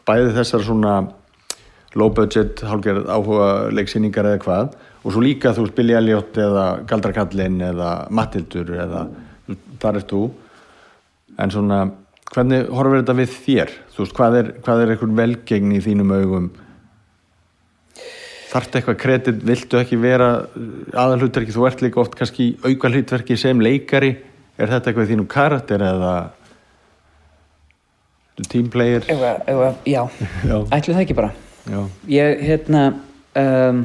bæði þessar svona low budget, hálfgerð áhuga leiksýningar eða hvað og svo líka þú veist Billy Elliot eða Galdrakallin eða Mattildur eða þar ert þú en svona, hvernig horfir þetta við þér? Þú veist, hvað er, hvað er einhvern velgegn í þínum augum? Þarftu eitthvað kredit, viltu ekki vera aðalhutverki, þú ert líka oft kannski auka hlutverki sem leikari. Er þetta eitthvað þínum karakter eða já, Já. ætlu það ekki bara. Já, ég hérna um,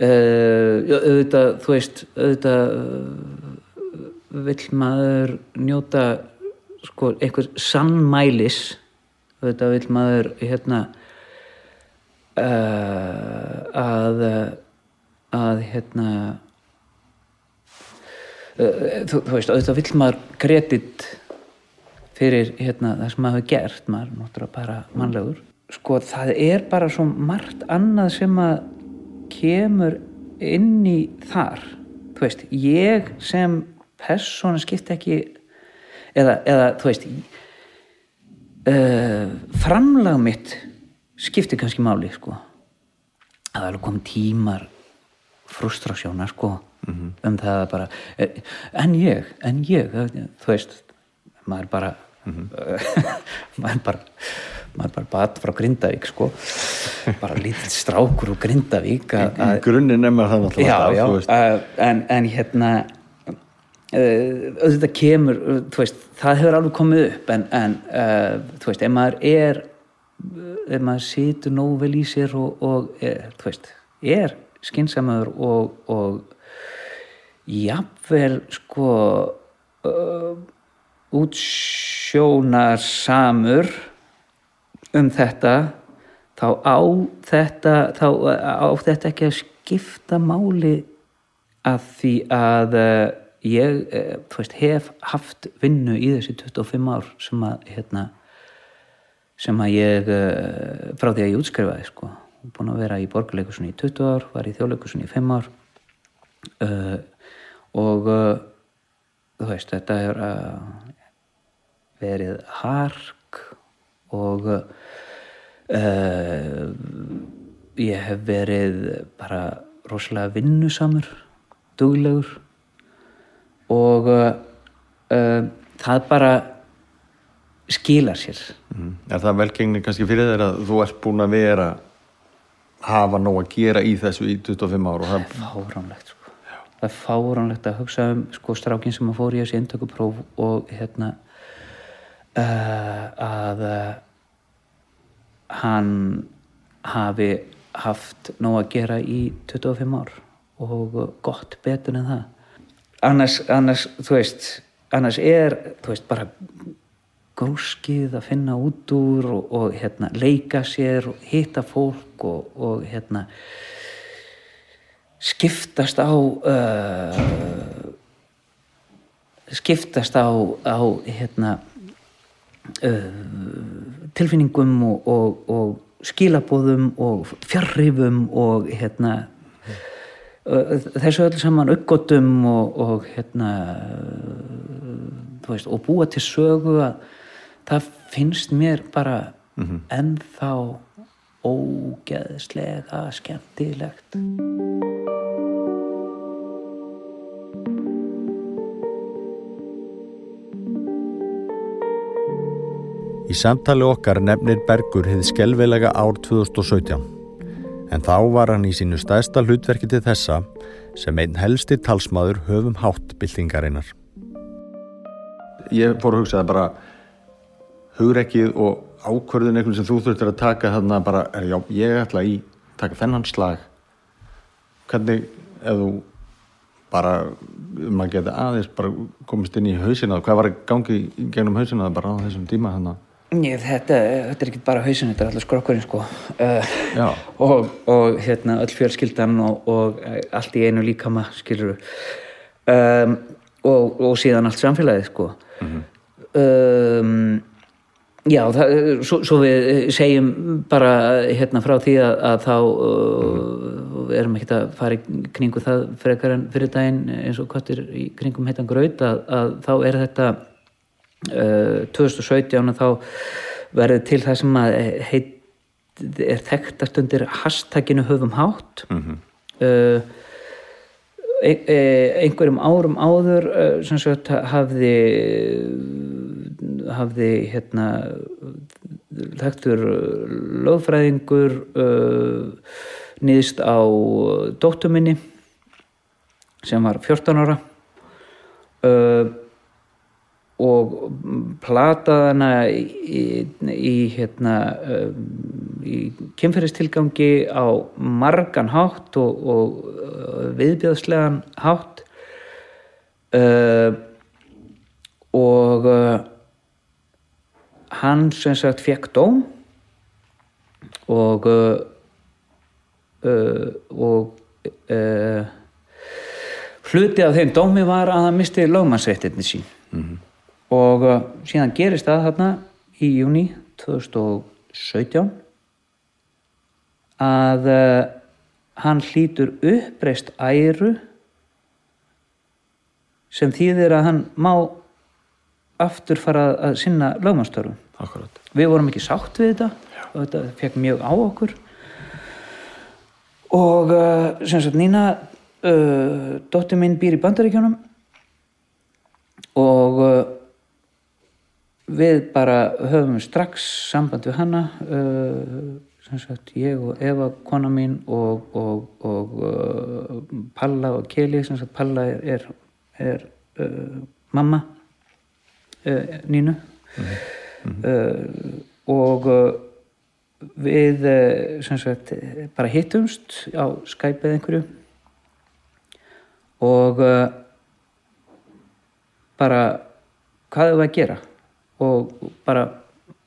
uh, auðvitað þú veist auðvitað uh, vill maður njóta sko einhver sannmælis? Auðvitað vill maður hérna uh, að að hérna uh, þú, þú veist auðvitað vill maður kredit fyrir hérna, það sem maður hefur gert. Maður er náttúrulega bara mannlegur. Sko það er bara svo margt annað sem að kemur inn í þar. Þú veist, ég sem persóna skipti ekki eða, eða þú veist uh, framlag mitt skipti kannski máli sko. Er alveg komið tímar frustrasjóna sko um það að bara eh, en ég, en ég þú veist, maður bara maður bara maður bara bat frá Grindavík sko. Bara lítill strákur úr Grindavík að, grunninn er maður það náttúrulega já, já, uh, en, en hérna auðvitað kemur veist, það hefur alveg komið upp en, en uh, þú veist, ef maður er ef maður situr nógu vel í sér og, og er, þú veist, er skinsamöður og, og jafnvel sko uh, útsjónarsamur um þetta þá á þetta þá á þetta ekki að skipta máli að því að ég þú veist, hef haft vinnu í þessi 25 ár sem að hérna, sem að ég uh, frá því að ég útskrifaði sko, búin að vera í borgarleikusunni í 20 ár, var í þjóðleikusunni í 5 ár uh, og uh, þú veist, þetta er uh, verið hark og ég hef verið bara rosalega vinnusamur duglegur og uh, uh, það bara skilar sér Mm. Er það velgengni kannski fyrir þér að þú ert búin að vera hafa nóg að gera í þessu í 25 ár og það fáránlegt sko. það er fáránlegt að hugsa um sko, strákin sem að fór í þessi inntökupróf og hérna uh, að uh, hann hafi haft nóg að gera í 25 ár og gott betur en það annars, annars þú veist annars er, þú veist, bara grúskið að finna út úr og, og hérna, leika sér og hitta fólk og, og hérna skiptast á uh, skiptast á, á hérna uh, tilfinningum og, og, skilabóðum og fjarrifum og hérna þessu öll saman uppgótum og, og hérna þú veist, og búa til sögu að það finnst mér bara ennþá ógeðslega skemmtilegt. Í samtali okkar nefnir Bergur hefði skelvelega ár 2017 en þá var hann í sínu stæðsta hlutverki til þessa sem einn helsti talsmaður höfum hátt byltingarinnar. Ég fór að hugsa það bara hugrekkið og ákvörðun einhvern sem þú þurftir að taka þarna bara, er, já, ég ætla í taka þennan slag hvernig, ef þú bara, að geta aðeins bara komist inn í hausina hvað var að gangi í gegnum hausina bara á þessum tíma þannig Ég, þetta, þetta er ekki bara hausin, þetta er alltaf skrokkurinn sko. Uh, og, og hérna öll fjölskyldan og, og eh, allt í einu líkama skilur um, og, og síðan allt samfélagið sko. Um, Já, það, svo, svo við segjum bara hérna frá því að, að þá uh, erum ekki að fara í kringu það frekar en fyrir daginn eins og kvartir í kringum heitan graut að, að þá er þetta 2017 að þá verður til það sem heit, er þekktast undir hashtaginu höfum hátt. Uh, ein- eh, einhverjum árum áður eh, sem sagt hafði hafði hérna þekktur lögfræðingur uh, nýðist á dóttur minni sem var 14 ára. Uh, og plataði hana í, í, hérna í kynferðistilgangi á margan hátt og, og uh, viðbjöðslegan hátt. Uh, og uh, hann sem sagt fekk dóm og uh, uh, og uh, hluti af þeim dómi var að hann misti lögmannsréttinni sín og uh, síðan gerist það þarna í júni 2017 að uh, hann hlýtur uppreist æru sem þýðir að hann má aftur fara að sinna lögmannstörfum Akkurat. við vorum ekki sátt við þetta. Og þetta fekk mjög á okkur. Og uh, sem sagt Nína uh, dóttir minn býr í Bandaríkjónum og við bara höfum strax samband við hana uh, sem sagt ég og Eva kona mín og, og, og uh, Palla og Keli sem sagt Palla er, er, er uh, mamma Nínu. Uh, og uh, við sem sagt bara hittumst á Skype eða einhverju. Og bara hvað er það að gera og bara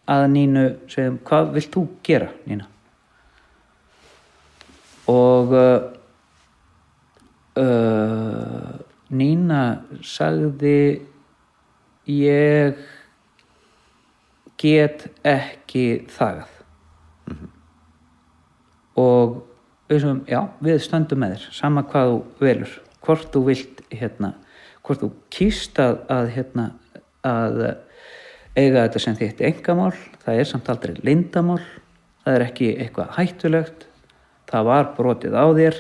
að Nínu segjum hvað vilt þú gera Nína? Og uh, uh, Nína sagði ég get ekki þagað. Og við sem, já, við stöndum með þér sama hvað þú velur. Hvort þú vilt hérna, hvort þú kýst að, að hérna að eiga þetta sem þitt engamál það er samt aldrei lindamál það er ekki eitthvað hættulegt það var brotið á þér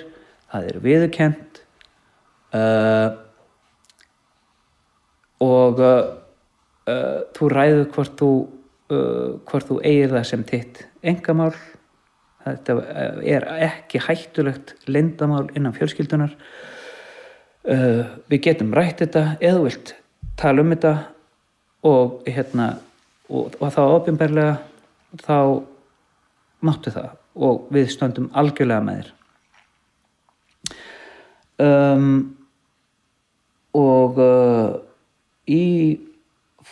það er viðurkent uh, og uh, uh, þú ræður hvort þú uh, hvort þú eigir það sem þitt engamál þetta uh, er ekki hættulegt lindamál innan fjölskyldunar uh, við getum rætt þetta eða vilt tala um þetta og hérna og, og þá ofinberlega þá máttu það. Og við stöndum algjörlega með þér. Um, og uh, í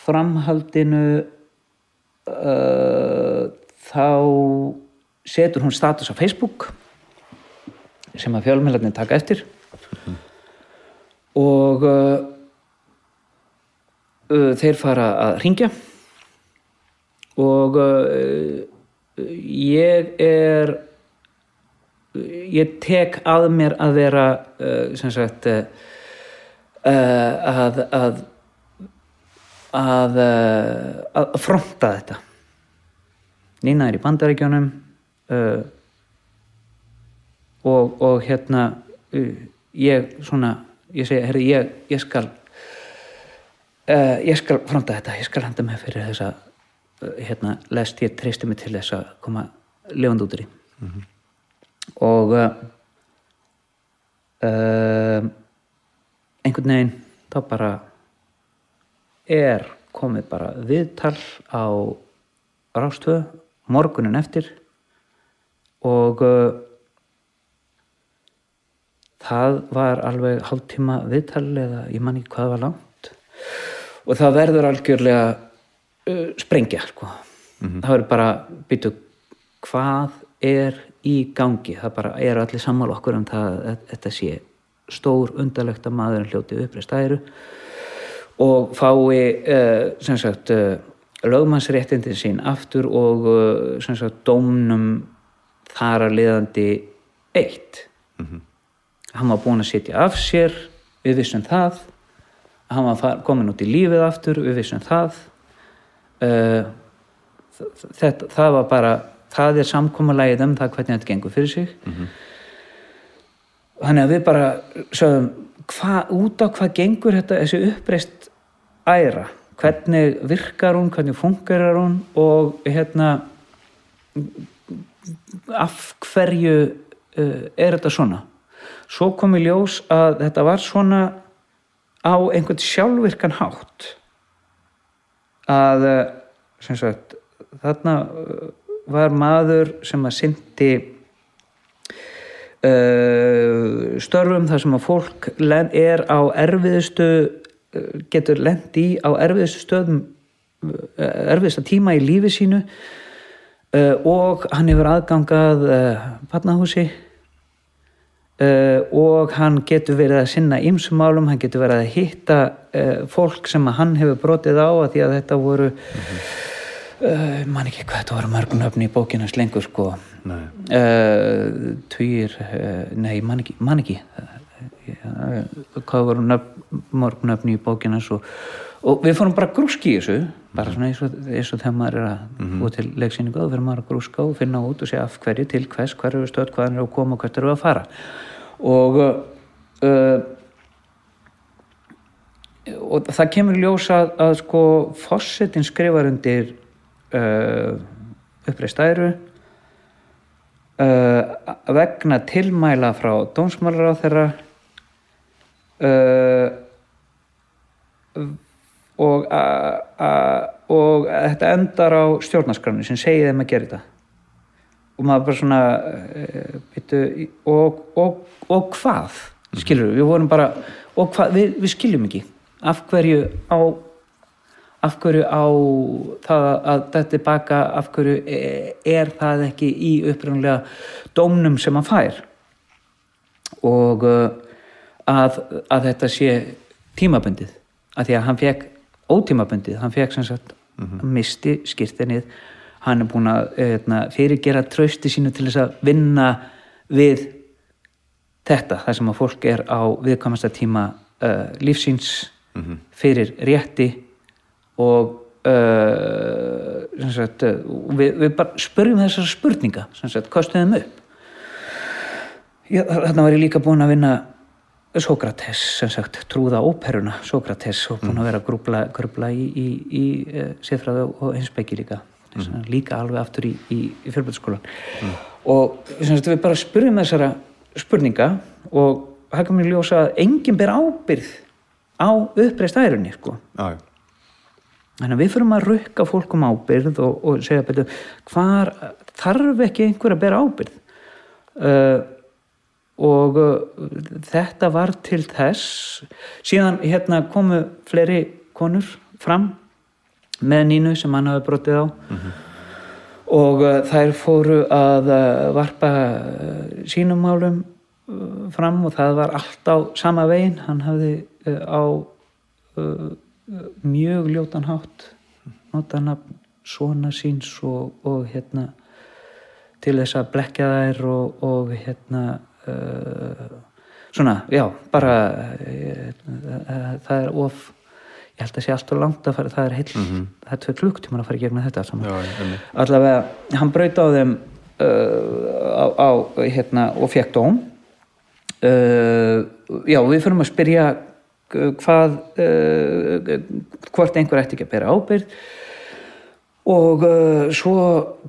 framhaldinu uh, þá setur hún status á Facebook sem að fjölmjölarnir taka eftir. Og uh, uh, þeir fara að ringja og ég er ég tek að mér að vera sem sagt að að að, að fronta þetta. Nína er í bandaríkjónum uh, og, og hérna ég svona ég segi, herri, ég, ég skal uh, ég skal fronta þetta. Ég skal handa mig fyrir þessa uh, hérna, lest ég treysti mig til þess að koma lefand út í og uh, einhvern veginn þá bara er komið bara viðtal á rástöðu morgunin eftir. Og það var alveg hálftíma viðtal eða ég man ekki hvað var langt og það verður algjörlega uh, sprengja sko. það verður bara býtu hvað er í gangi? Það bara er allir sammála okkur um það að þetta sé stór undarlegt að maðurinn hljóti uppreist æru og fái uh, sem sagt uh, lögmannsréttindin sín aftur og uh, sem sagt dómnum þar að liðandi eitt. Hann var búinn að sitja af sér við vissum það hann var kominn út í lífið aftur við vissum það. Uh, þetta, það var bara það er samkomulægið um það hvernig þetta gengur fyrir sig. Þannig að við bara sögum hva, út á hvað gengur þetta þessi uppreist æra? Hvernig virkar hún, hvernig fungerar hún? Og hérna af hverju uh, er þetta svona? Svo kom í ljós að þetta var svona á einhvern sjálfvirkan hátt að sem sagt þarna uh, var maður sem að syndi uh, störfum þar sem að fólk er á erfiðustu getur lent í á erfiðustu stöðum erfiðusta tíma í lífi sínu uh, og hann hefur aðgangað uh, barnahúsi uh, og hann getur verið að sinna ýmsumálum, hann getur verið að hitta uh, fólk sem hann hefur brotið á að því að þetta voru uh, man ekki hvað þetta voru mörgnöfni í bókinu slengur sko. Uh, nei, man ekki, man ekki. Uh, hvað voru nöfn, mörgnöfni í bókinu og, og við fórum bara grúski í þessu bara svona eins og, eins og þegar maður er að búa til leiksýningu og fyrir maður að grúska og finna út og segja af hverju til hvers, hverju er stöð, hvaðan er að koma og hvert eru að fara og uh, og það kemur í ljós að, að sko fossetin skrifar undir uh, uppreist æru uh, vegna tilmæla frá dómsmálar á þeirra uh, og, a, a, og þetta endar á stjórnarskráni sem segir þeim að gera þetta og maður bara svona uh, byttu, og, og, og hvað? Skilur við, vorum bara og hvað, við, við skiljum ekki. Af hverju á af hverju á það að þetta er baka af hverju e- er það ekki í upprænlega dómnum sem hann fær? Og uh, að, að þetta sé tímabundið. Að því að hann fekk ótímabundið, hann fekk sem sagt hann misti skýrtinið hann er búin að eitna, fyrirgera trausti sínu til þess að vinna við þetta, það sem að fólk er á viðkvæmasta tíma uh, lífsíns fyrir rétti og uh, sagt, uh, við, við bara spurjum þessar spurninga hvað stuðum upp? Já, þarna var ég líka búin að vinna Sókrates, sem sagt, trúða óperuna Sókrates og búin að vera að grúbla, grúbla í, í, í uh, séðfræðu og einsbæki líka mm. líka alveg aftur í, í, í fjölbæðskólan og sem sagt, við bara spurjum þessara spurninga og það kom í ljósa að enginn ber ábyrð á uppreist ærunni sko. Þannig að við fyrir að rukka fólk um ábyrð og, og segja betur hvar þarf ekki einhver að bera ábyrð uh, og uh, þetta var til þess síðan hérna komu fleiri konur fram með Nínu sem hann hafi brotið á. Og uh, þær fóru að uh, varpa uh, sínum málum uh, fram og það var allt á sama veginn hann hafði uh, á uh, uh, mjög ljótan hátt nota nafn svona síns og, og hérna til þess að blekja þær og, og hérna uh, svona, já, bara uh, það er of ég held að sé alltaf langt að fara það er heil, það er tvei klukktíman að fara í gegnum þetta. Já, allavega, hann braut á þeim uh, á, á hérna og fekk dóm. Uh, já, við fyrir að spyrja hvað uh, hvort einhver ætti ekki að bera ábyrgð. Og uh, svo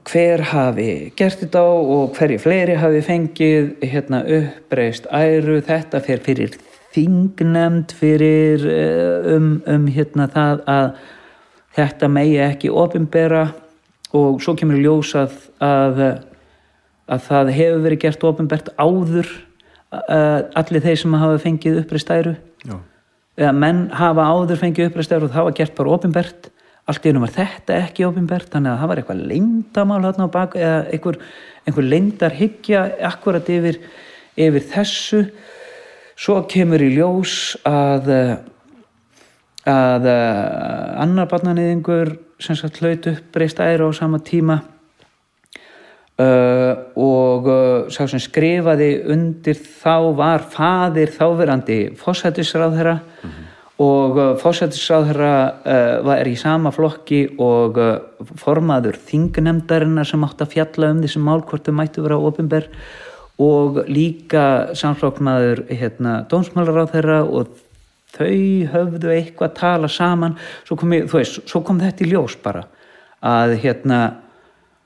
hver hafi gert þetta og hverju fleiri hafi fengið hérna uppreist æru. Þetta fyrir þingnemnd fyrir uh, um, um hérna það að þetta megi ekki ofinbera og svo kemur í ljós að, að, að það hefur verið gert ofinbert áður uh, allir þeir sem hafa fengið uppreist æru Já. eða menn hafa áður fengið uppreist æru og það var gert bara ofinbert allt í hennum var þetta ekki ofinbert þannig að það var eitthvað leyndamál hérna á bak eða einhver, einhver leyndar hyggja akkurat yfir, yfir þessu svo kemur í ljós að eh, að uh, annar barnanýðingur sem sagt hlaut upp breyst æra á sama tíma uh, og sá sem skrifaði undir þá var fadir þáverandi fósættisráðherra og uh, fósættisráðherra uh, var í sama flokki og formaður þingnemdarinnar sem átt að fjalla um þessum mál hvort þau mættu vera opinber og líka samflokkmaður hérna, dómsmálaráðherra og þau höfðu eitthvað að tala saman. Svo kom, ég, veist, svo kom þetta í ljós bara að hérna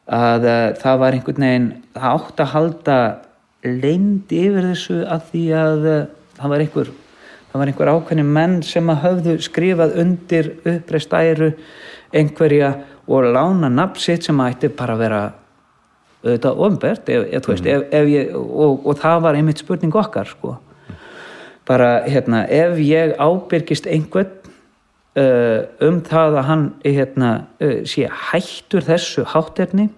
að uh, það var einhvern veginn það átt að halda leynd yfir þessu að því að uh, það var einhver einhver ákveðni menn sem að höfðu skrifað undir uppreist æru einhverja og lána nafn sitt sem ætti bara að vera auðvitað ef ég, og, og það var einmitt spurning okkar sko. Bara hérna, ef ég ábyrgist einhvern uh, um það að hann hérna, uh, sé hættur þessu hátterni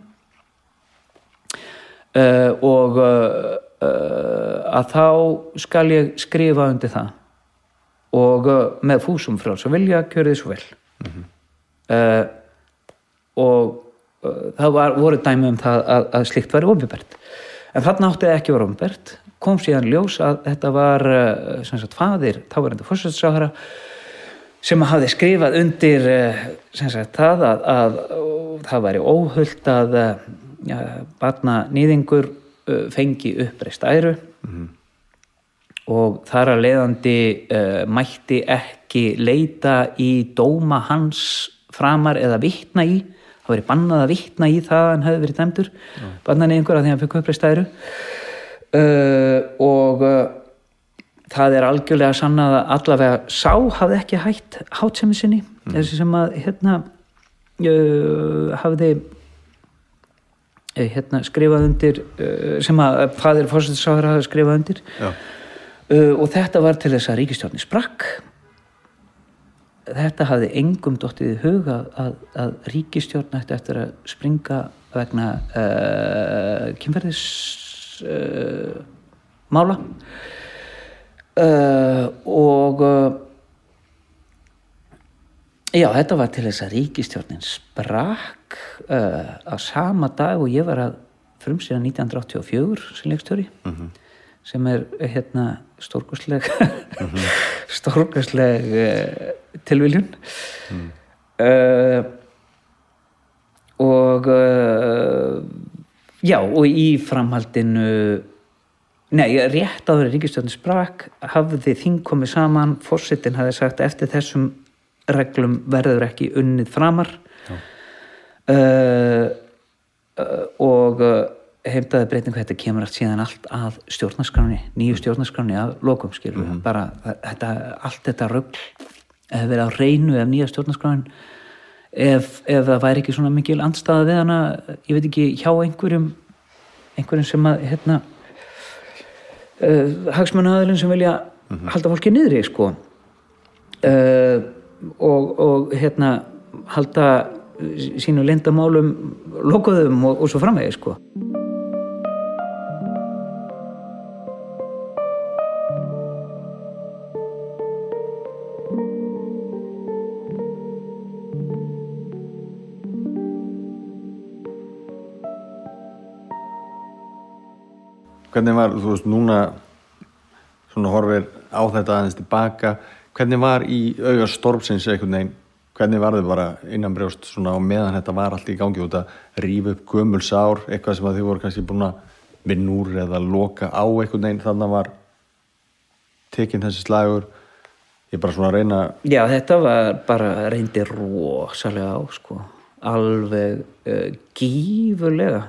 uh, og uh, uh, að þá skal ég skrifa undir það. Og uh, með fúsum frá svo vilja kjörði svo vel. Uh, og uh, það var, voru dæmi um það að, að slikt væri ofinbært en þarna átti það ekki vera ofinbært kom síðan ljós að þetta var uh, sem sagt fadir, táverandi fórsættisáðara sem hafði skrifað undir sem sagt það að, að það væri óhullt að uh, ja, barna nýðingur fengi uppreist æru. Og þar að leiðandi uh, mætti ekki leita í dóma hans framar eða vittna í það verið bannað að vittna í það að hann hefði verið dæmdur. Bannan einhver að því hann fikk uppreist æru. Uh, og uh, það er algjörlega sannað að allavega sá hafði ekki hætt hátsemi sinni. Þessi sem að hérna uh, hafði eh, hérna skrifað undir uh, sem að fadir fórsettisáður hafði skrifað undir. Uh, og þetta var til þess að ríkistjórni sprakk þetta hafði engum dottið í hug að, að, ríkistjórn ætti eftir að springa vegna uh, kynferðis uh, mála. Uh, og uh, já, þetta var til þess að ríkistjórnin sprakk á sama dag og ég var að frumsýra 1984 sem leikstjóri sem er hérna stórkostleg stórkostleg uh, tilviljun. Uh, og uh, já og í framhaldinu nei, rétt áður en ríkistjórnin sprak hafði þing komið saman fórsetin hafði sagt eftir þessum reglum verður ekki unnið framar. Uh, heimtaði breytingu þetta kemur allt síðan allt að stjórnarskráni nýju stjórnarskráni að lokum skilur mm bara þetta, allt þetta rögl hefur verið á reynu ef nýja stjórnarskráin ef, ef það væri ekki svona mikil andstaða við hana ég veit ekki hjá einhverjum einhverjum sem að hérna uh, hagsmunnaðilin sem vilja halda fólki niðri sko. Uh, og, og hérna halda sínu lindamálum lokuðum og, og svo framvegi sko hvernig var, þú veist, núna svona horfir á þetta aðeins tilbaka, hvernig var í auga stormsins einhvern veginn? Hvernig var þið bara innan brjóst svona á meðan þetta var allt í gangi? Út að rífa upp gömul sár, eitthvað sem að þið voru kannski búin að vinna úr eða loka á einhvern veginn, þannig var tekinn þessi slagur. Ég bara svona að reyna Já, þetta var bara reyndi rosalega á sko. Alveg uh, gífurlega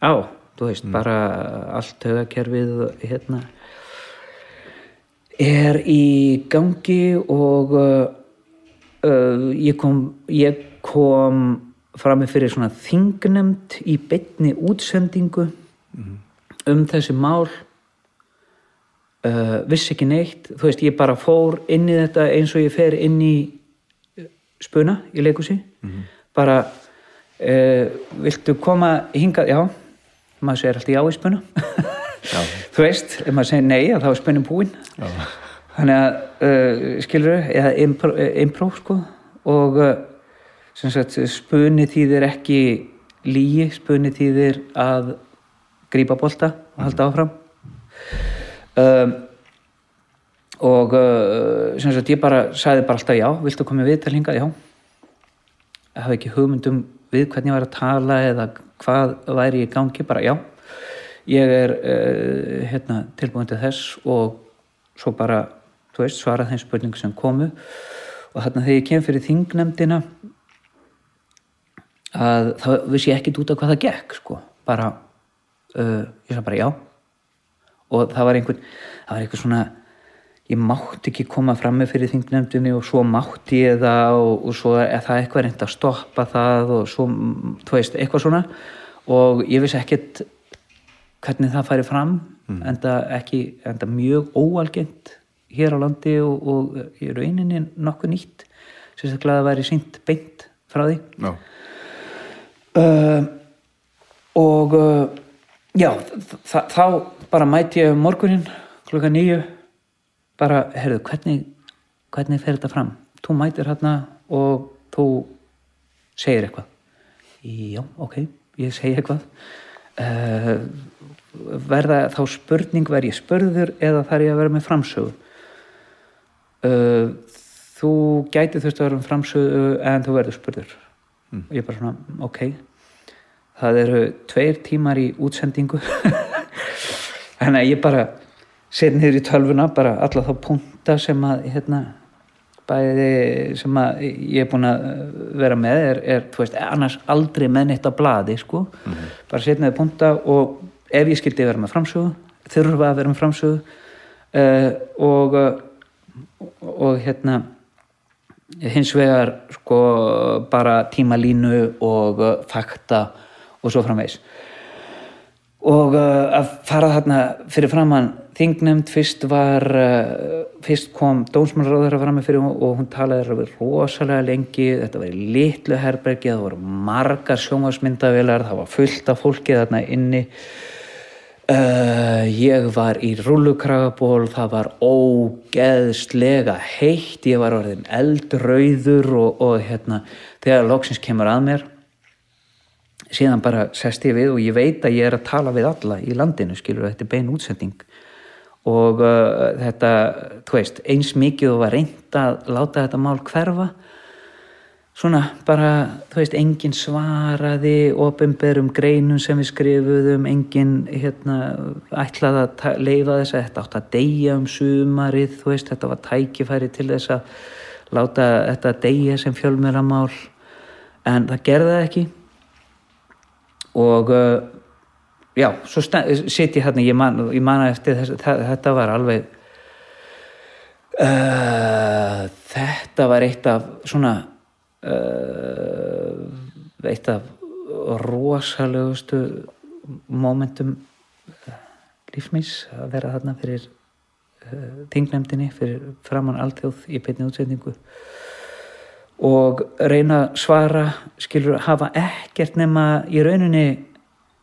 á, þú veist, bara allt högakerfið hérna er í gangi og uh, uh, ég kom ég kom fram með fyrir svona þingnemnd í beinni útsendingu um þessi mál. Uh, vissi ekki neitt. Þú veist, ég bara fór inn í þetta eins og ég fer inn í uh, spuna í leikusi bara uh, viltu koma hingað, já maður segir alltaf já í spuna. Þú veist, ef maður segir nei þá er spunum búinn. Þannig að uh, skilur eða impro, eh, impro sko. Og uh, sagt spunni þýðir ekki lígi, spunni þýðir að grípa bolta og halda áfram. Um, og uh, sem sagt ég bara sagði bara alltaf já, viltu koma við til hingað, já. Ég hafði ekki hugmyndum við hvernig ég var að tala eða hvað væri í gangi, bara já ég er uh, hérna, tilbúin til þess og svo bara, þú veist, svara þeim spurningu sem komu. Og þarna þegar ég kem fyrir þingnemdina að þá vissi ég ekkit út af hvað það gekk sko, bara uh, ég sagði bara já. Og það var einhvern það var einhvern svona ég mátti ekki koma fram með fyrir þingnefndinni og svo mátti ég það og, og svo er það eitthvað reynd að stoppa það og svo, þú veist, eitthvað svona. Og ég vissi ekkert hvernig það færi fram mm. enda ekki, enda mjög óalgengt hér á landi og, og í rauninni nokkuð nýtt sérstaklega að það væri sínt beint frá því. Já, uh, og uh, já, þá bara mæti ég um morgunin klukka nýju bara, heyrðu, hvernig hvernig fer þetta fram? Þú mætir hérna og þú segir eitthvað. Já, ok, ég segi eitthvað. Uh, verða þá spurning verð ég spurður eða þarf ég að vera með framsögu? Uh, þú gæti þurft að vera með framsögu en þú verður spurður. Og ég bara svona, ok. Það eru tveir tímar í útsendingu. Þannig að ég bara set niður í tölvuna bara alla þá punta sem að hérna, bæði sem að ég er búin að vera með er, er þú veist, annars aldrei með neitt á blaði sko, bara set niður punta og ef ég skildi vera með framsögu þurfa að vera með framsögu uh, og og hérna hins vegar sko bara tímalínu og fakta og svo framvegs og að fara þarna fyrir framann þingnemnd fyrst var uh, fyrst kom dómsmannráður að fara með fyrir og hún talaði rosalega lengi. Þetta var í litlu herbergi það voru margar sjónvarsmyndavilar það var fullt af fólki þarna inni. Uh, ég var í rullukragaból, það var ógeðslega heitt, ég var orðin eldrauður og, og hérna, þegar loksins kemur að mér, síðan bara sest ég við og ég veit að ég er að tala við alla í landinu, skilur þetta er bein útsending og uh, þetta, þú veist, eins mikið og var reynd að láta þetta mál hverfa, svona bara, þú veist, enginn svaraði ofinberum greinum sem við skrifuðum, enginn hérna, ætlaði að leyfa þess að þetta átt að deyja um sumarið, þú veist, þetta var tækifæri til þess að láta þetta deyja sem fjölmjölamál en það gerði það ekki. Og uh, já, svo sitt ég hérna, ég man, ég man eftir þess, þetta var alveg uh, þetta var eitt af svona uh, eitt af rosalegustu momentum uh, lífsmís að vera þarna fyrir uh, þingnefndinni fyrir framann alþjóð í beinni útsendingu. Og reyna svara skilur hafa ekkert nema í rauninni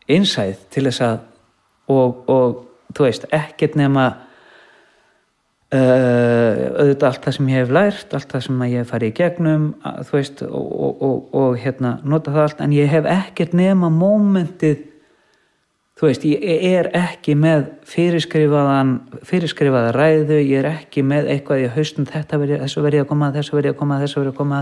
innsæð til þess að og, og þú veist ekkert nema uh, auðvitað allt það sem ég hef lært allt það sem ég hef farið í gegnum þú veist og, og, og hérna nota það allt en ég hef ekkert nema mómentið þú veist, ég er ekki með fyrirskrifaða ræðu, ég er ekki með eitthvað í haustum, þetta verði, þessu verði að koma þessu verði að koma, þessu verði að koma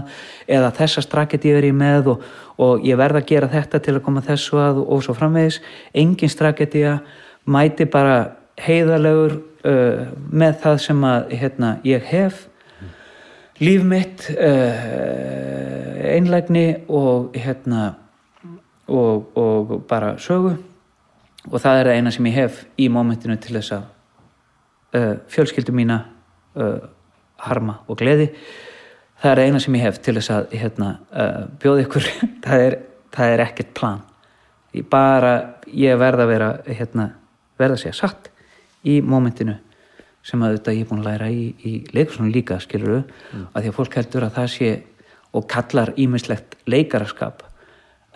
eða þessa strakket ég verði með og, og ég verði að gera þetta til að koma þessu að og svo framvegis, engin strakket ég mæti bara heiðalegur uh, með það sem að hérna, ég hef. Líf mitt uh, einlægni og hérna og, og bara sögu og það er það eina sem ég hef í mómentinu til þess að uh, fjölskyldu mína uh, harma og gleði. Það er eina sem ég hef til þess að hérna, uh, bjóða ykkur. Það er, það er ekkert plan. Ég bara, ég verða að vera hérna, verða að segja satt í mómentinu sem að þetta ég er búin að læra í, í leikursunum líka skiluru, mm. að því að fólk heldur að það sé og kallar ímislegt leikaraskap.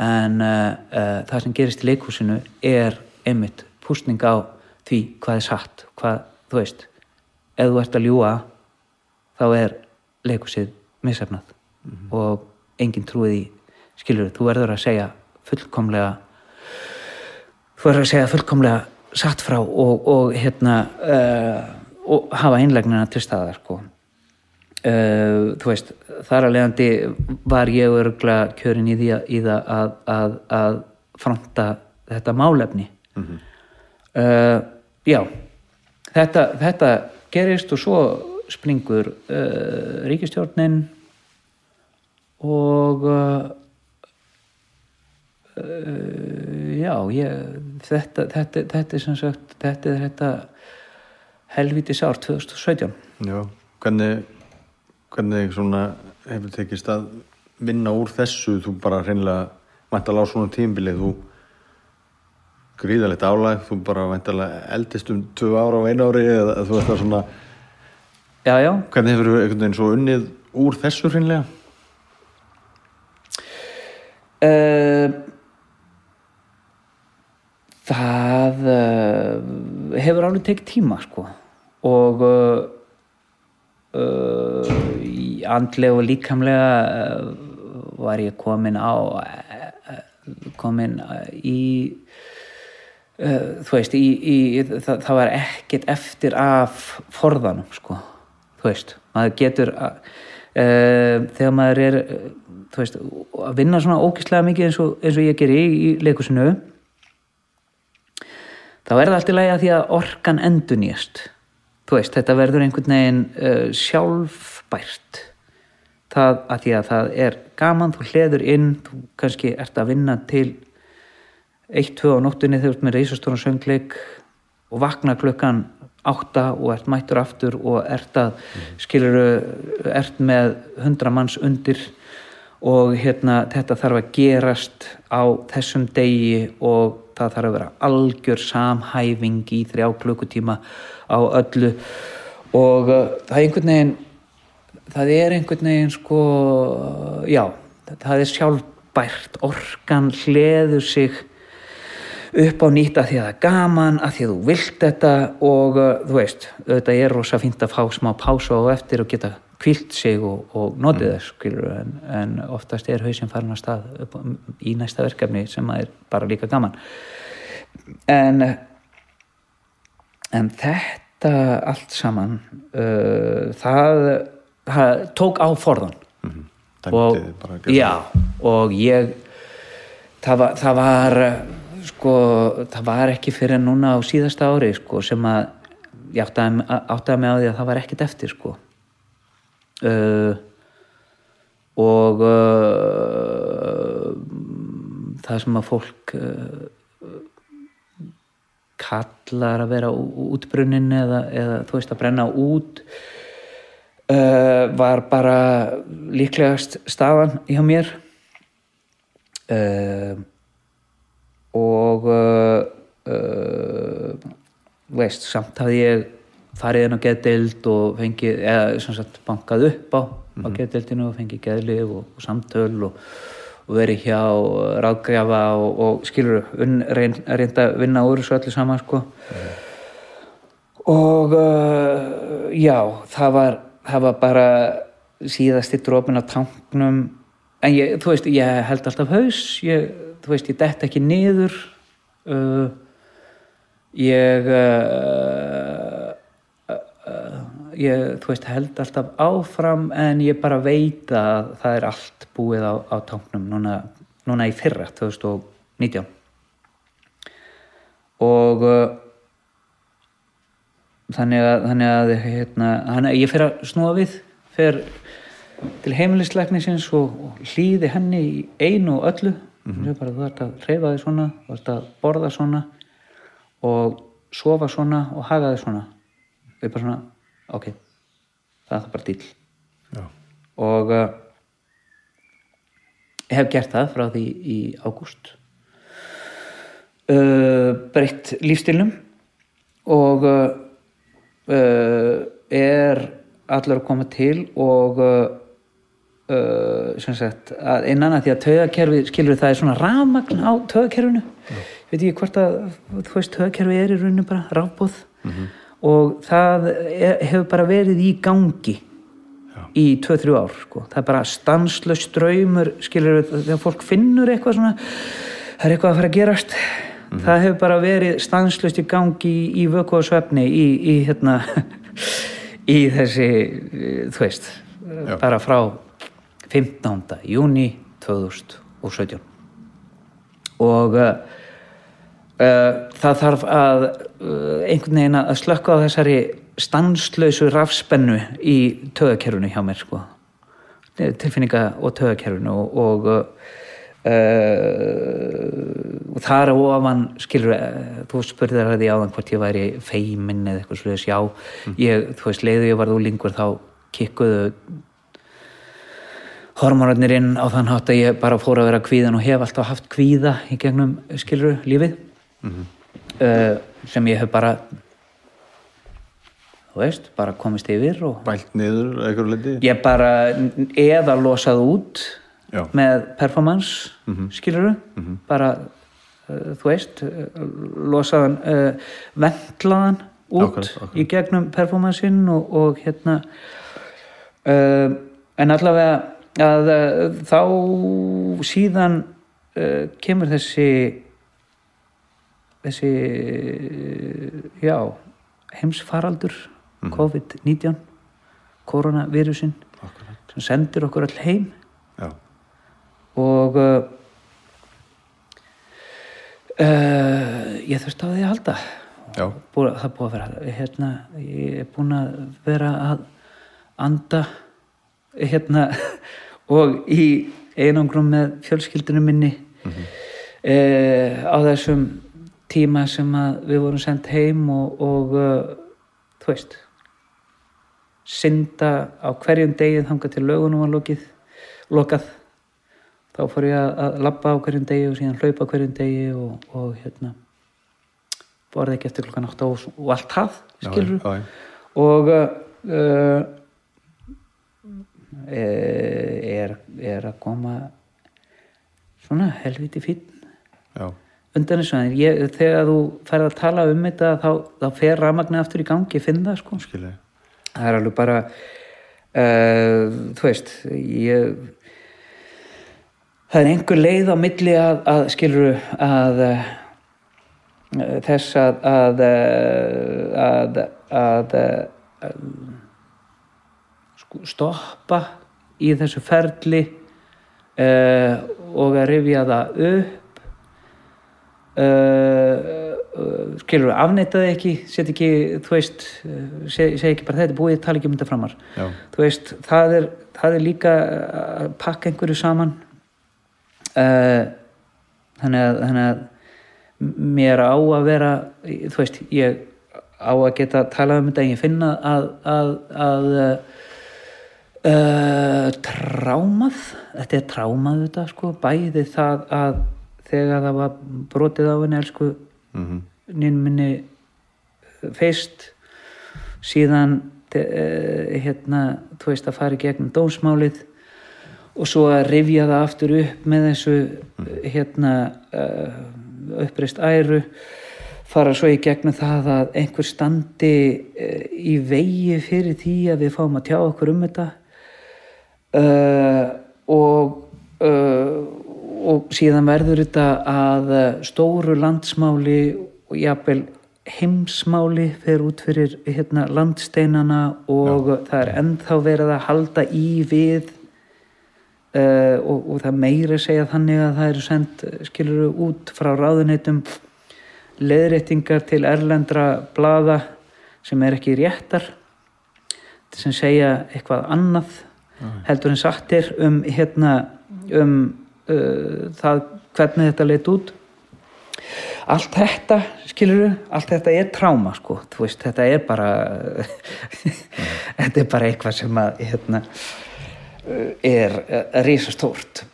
En uh, uh, það sem gerist í leikursinu er einmitt pústning á því hvað er satt hvað, þú veist, ef þú ert að ljúa þá er leikusið misefnað mm -hmm. og enginn trúið í skilur, þú verður að segja fullkomlega þú verður að segja fullkomlega satt frá og, og hérna uh, og hafa einlegnina til staðar sko. Uh, þú veist, þar að leiðandi var ég örgla kjörin í því að, í að, að, að fronta þetta málefni mm -hmm. uh, já. Þetta, þetta gerist og svo springur uh, ríkistjórnin og uh, já ég, þetta, þetta, þetta er sem sagt þetta er þetta helvítis ár 2017 Já, hvernig hvernig hefur tekist að vinna úr þessu? Þú bara reynilega mættal á svona tímbilið þú gríðalegt álæg, þú bara væntalega eldist um tvö ára á einu ári eða þú veist það svona já, já. hvernig hefur þú einhvern veginn svo unnið úr þessu hreinlega? Uh, það uh, hefur alveg tekið tíma sko og uh, andlega og líkamlega var ég komin á komin í þú veist í, í, það, það var ekkert eftir af forðanum sko, þú veist maður getur að, uh, þegar maður er þú veist, að vinna svona ógíslega mikið eins og, eins og ég ger í, í leikusinu þá er það allt í lagi að því að orkan endur nýjast þú veist, þetta verður einhvern veginn uh, sjálfbært. Það að því að það er gaman, þú hleður inn þú kannski ert að vinna til 1-2 á nóttunni þegar þú ert með reysastóran söngleik og vakna klukkan 8 og ert mættur aftur og ert að, mm. skiluru ert með 100 manns undir og hérna þetta þarf að gerast á þessum degi og það þarf að vera algjör samhæfing í þrjá klukkutíma á öllu og uh, það er einhvern veginn það er einhvern veginn sko já, það er sjálfbært orkan hleður sig upp á nýtt að því að það er gaman að því að þú vilt þetta og uh, þú veist, þetta er rosa fínt að fá smá pása og eftir og geta kvilt sig og, og notið mm. þess skilur, en, en oftast er hausin farin að stað upp, í næsta verkefni sem er bara líka gaman en en þetta allt saman uh, það, það tók á forðan mm -hmm. og, já, og ég það var, það var sko það var ekki fyrir núna á síðasta ári sko sem að ég áttaði, áttaði mig á því að það var ekkit eftir sko. Uh, og uh, það sem að fólk uh, kallar að vera útbrunnin eða, eða þú veist að brenna út uh, var bara líklegast staðan hjá mér. Og uh, og uh, uh, veist, samt hafði ég farið inn á geðdeild og fengið, eða sem sagt bankað upp á, mm -hmm. á mhm. geðdeildinu og fengið geðlið og, og samtöl og, og verið hjá ráðgjafa og, og skilur reyn, reynda að vinna úr þessu öllu saman sko mm. og uh, já, það var það var bara síðast í drópin á tanknum en ég, þú veist, ég held alltaf haus ég þú veist, ég dett ekki niður uh, ég uh, uh, ég, þú veist, held alltaf áfram en ég bara veit að það er allt búið á, á táknum núna, núna í fyrra 2019 og uh, þannig að, þannig að hérna, hann, ég fer að snúa við fer til heimilisleiknisins og hlýði henni í einu og öllu mm -hmm. bara, þú ert að reyfa þig svona þú ert að borða svona og sofa svona og haga þig svona ég bara svona ok, það er það bara dýl Já. og uh, ég hef gert það frá því í ágúst uh, breytt lífstilnum og uh, er allar að koma til og sem sagt að innan að því að taugakerfi skilur það er svona rafmagn á taugakerfinu. Ég veit ekki hvort að þú veist taugakerfi er í rauninu bara rafbóð og það er, hefur bara verið í gangi í 2-3 ár sko. það er bara stanslös ströymur skilur þegar fólk finnur eitthvað svona það er eitthvað að fara að gerast. Það hefur bara verið stanslöst í gangi í, í vöku og svefni í, í hérna í þessi, þú veist Já. bara frá 15. júni 2017 og uh, uh, það þarf að uh, einhvern veginn að slökka á þessari stanslausu rafspennu í tögakerfinu hjá mér sko. Tilfinninga og tögakerfinu og, og þar ofan skilur, þú spurðir að því áðan hvort ég væri feimin eða eitthvað slúðis, já ég, þú veist, leiðu ég varð úlingur þá kikkuðu hormonarnir inn á þann hátt að ég bara fór að vera kvíðan og hef alltaf haft kvíða í gegnum skilur lífið. Uh, sem ég hef bara þú veist, bara komist yfir og Bælt niður að einhverju leiti ég bara eða losað út Já. með performance skiluru bara uh, þú veist losaðan uh, ventlaðan út Akkurat, akkurat. í gegnum performanceinn og, og hérna en allavega að uh, þá síðan uh, kemur þessi þessi já heimsfaraldur COVID-19 koronavirusinn sem sendir okkur all heim. Já, og uh, uh, ég þurfti á því að halda. Búið, það búið að vera hérna, ég er búin að vera að anda hérna og í einangrum með fjölskyldunum minni eh, á þessum tíma sem við vorum sendt heim og, og uh, þú veist synda á hverjum degi þangað til lögunum var lokið, lokað. Þá fór ég að, að labba á hverjum degi og síðan hlaupa á hverjum degi og, og hérna borði ekki eftir klokkan 8 og, og allt það skilur já, já. og uh, uh, er, er að koma svona helviti já, undan en ég, þegar þú færð að tala um þetta þá, þá fer rafmagni aftur í gangi finn það sko. Skilja. Það er alveg bara uh, þú veist ég það er einhver leið á milli að, að skilur að uh, þess að að að, að, að stoppa í þessu ferli uh, og að rifja það upp. Uh, uh, skilur afneitaði ekki set ekki, þú veist seg, seg ekki bara þetta búið, tala ekki um þetta framar. Já. þú veist, það er, það er líka að pakka einhverju saman. Uh, þannig að, þannig að mér á að vera þú veist, ég á að geta talað um þetta en ég finna að að, að uh, trámað þetta er trámað þetta sko. Bæði það að þegar það var brotið á henni elsku Mhm. nýn minni feist síðan uh, hérna, þú veist að fara í gegnum dómsmálið og svo að rifja það aftur upp með þessu hérna uh, uppreist æru fara svo í gegnum það að einhver standi í vegi fyrir því að við fáum að tjá okkur um þetta uh, og uh, og síðan verður þetta að uh, stóru landsmáli og jafnvel heimsmáli fer út fyrir hérna, landsteinana og það er ennþá verið að halda í við uh, og, og það meiri segja þannig að það eru sendt skilur út frá ráðuneytum leðréttingar til erlendra blada sem er ekki réttar sem segja eitthvað annað heldur en sattir um hérna um uh, það hvernig þetta leit út. Allt þetta skilur allt þetta er tráma sko veist þetta er bara þetta er bara eitthvað sem að hérna er uh, risastórt.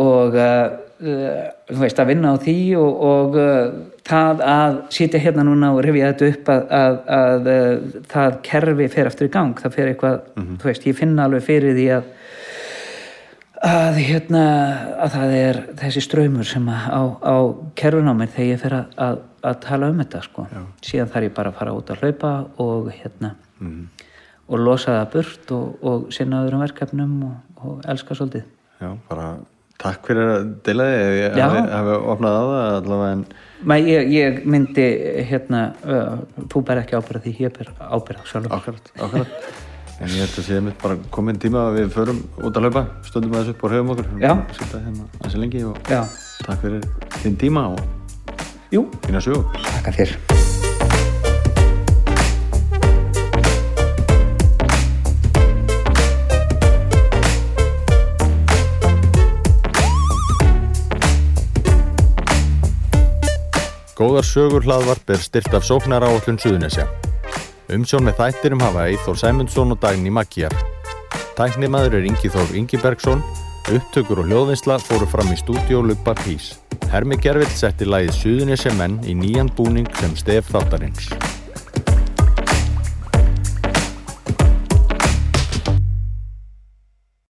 Og uh, uh, þú veist að vinna á því og, og uh, það að sitja hérna núna og rifja þetta upp að, að, að uh, það kerfi fer aftur í gang. Það fer eitthvað, þú veist, ég finna alveg fyrir því að að hérna að það er þessi ströymur sem að á, á kerfin á mér þegar ég fer að, að, að tala um þetta sko. Já. síðan þarf ég bara að fara út að hlaupa og hérna og losa það burt og, og sinna öðrum verkefnum og, og elska svolítið. Já, bara takk fyrir að deila því. Ef ég hafi, opnað á það allavega en Mæ, ég, ég myndi hérna uh, þú ber ekki ábyrða því ég ber ábyrða sjálfur akkurat, akkurat. En ég held að sé mitt bara komin tíma að við förum út að hlaupa, stöndum aðeins upp og höfum okkur. Já. Sita hérna aðeins lengi og Já, takk fyrir þinn tíma og jú, þína sögu. Takk fyrir Góðar sögur hlaðvarp er styrt af sóknara áallun Suðunesja. Umsjón með þættirum hafa Eithor Sæmundsson og Dagný Maggiar. Tæknimaður er Ingi Þór Ingibergsson, upptökur og hljóðvinsla fóru fram í stúdíó Lubba Pís. Hermi Gervill setti lagið Suðunesja menn í nýjan búning sem stef þáttarins.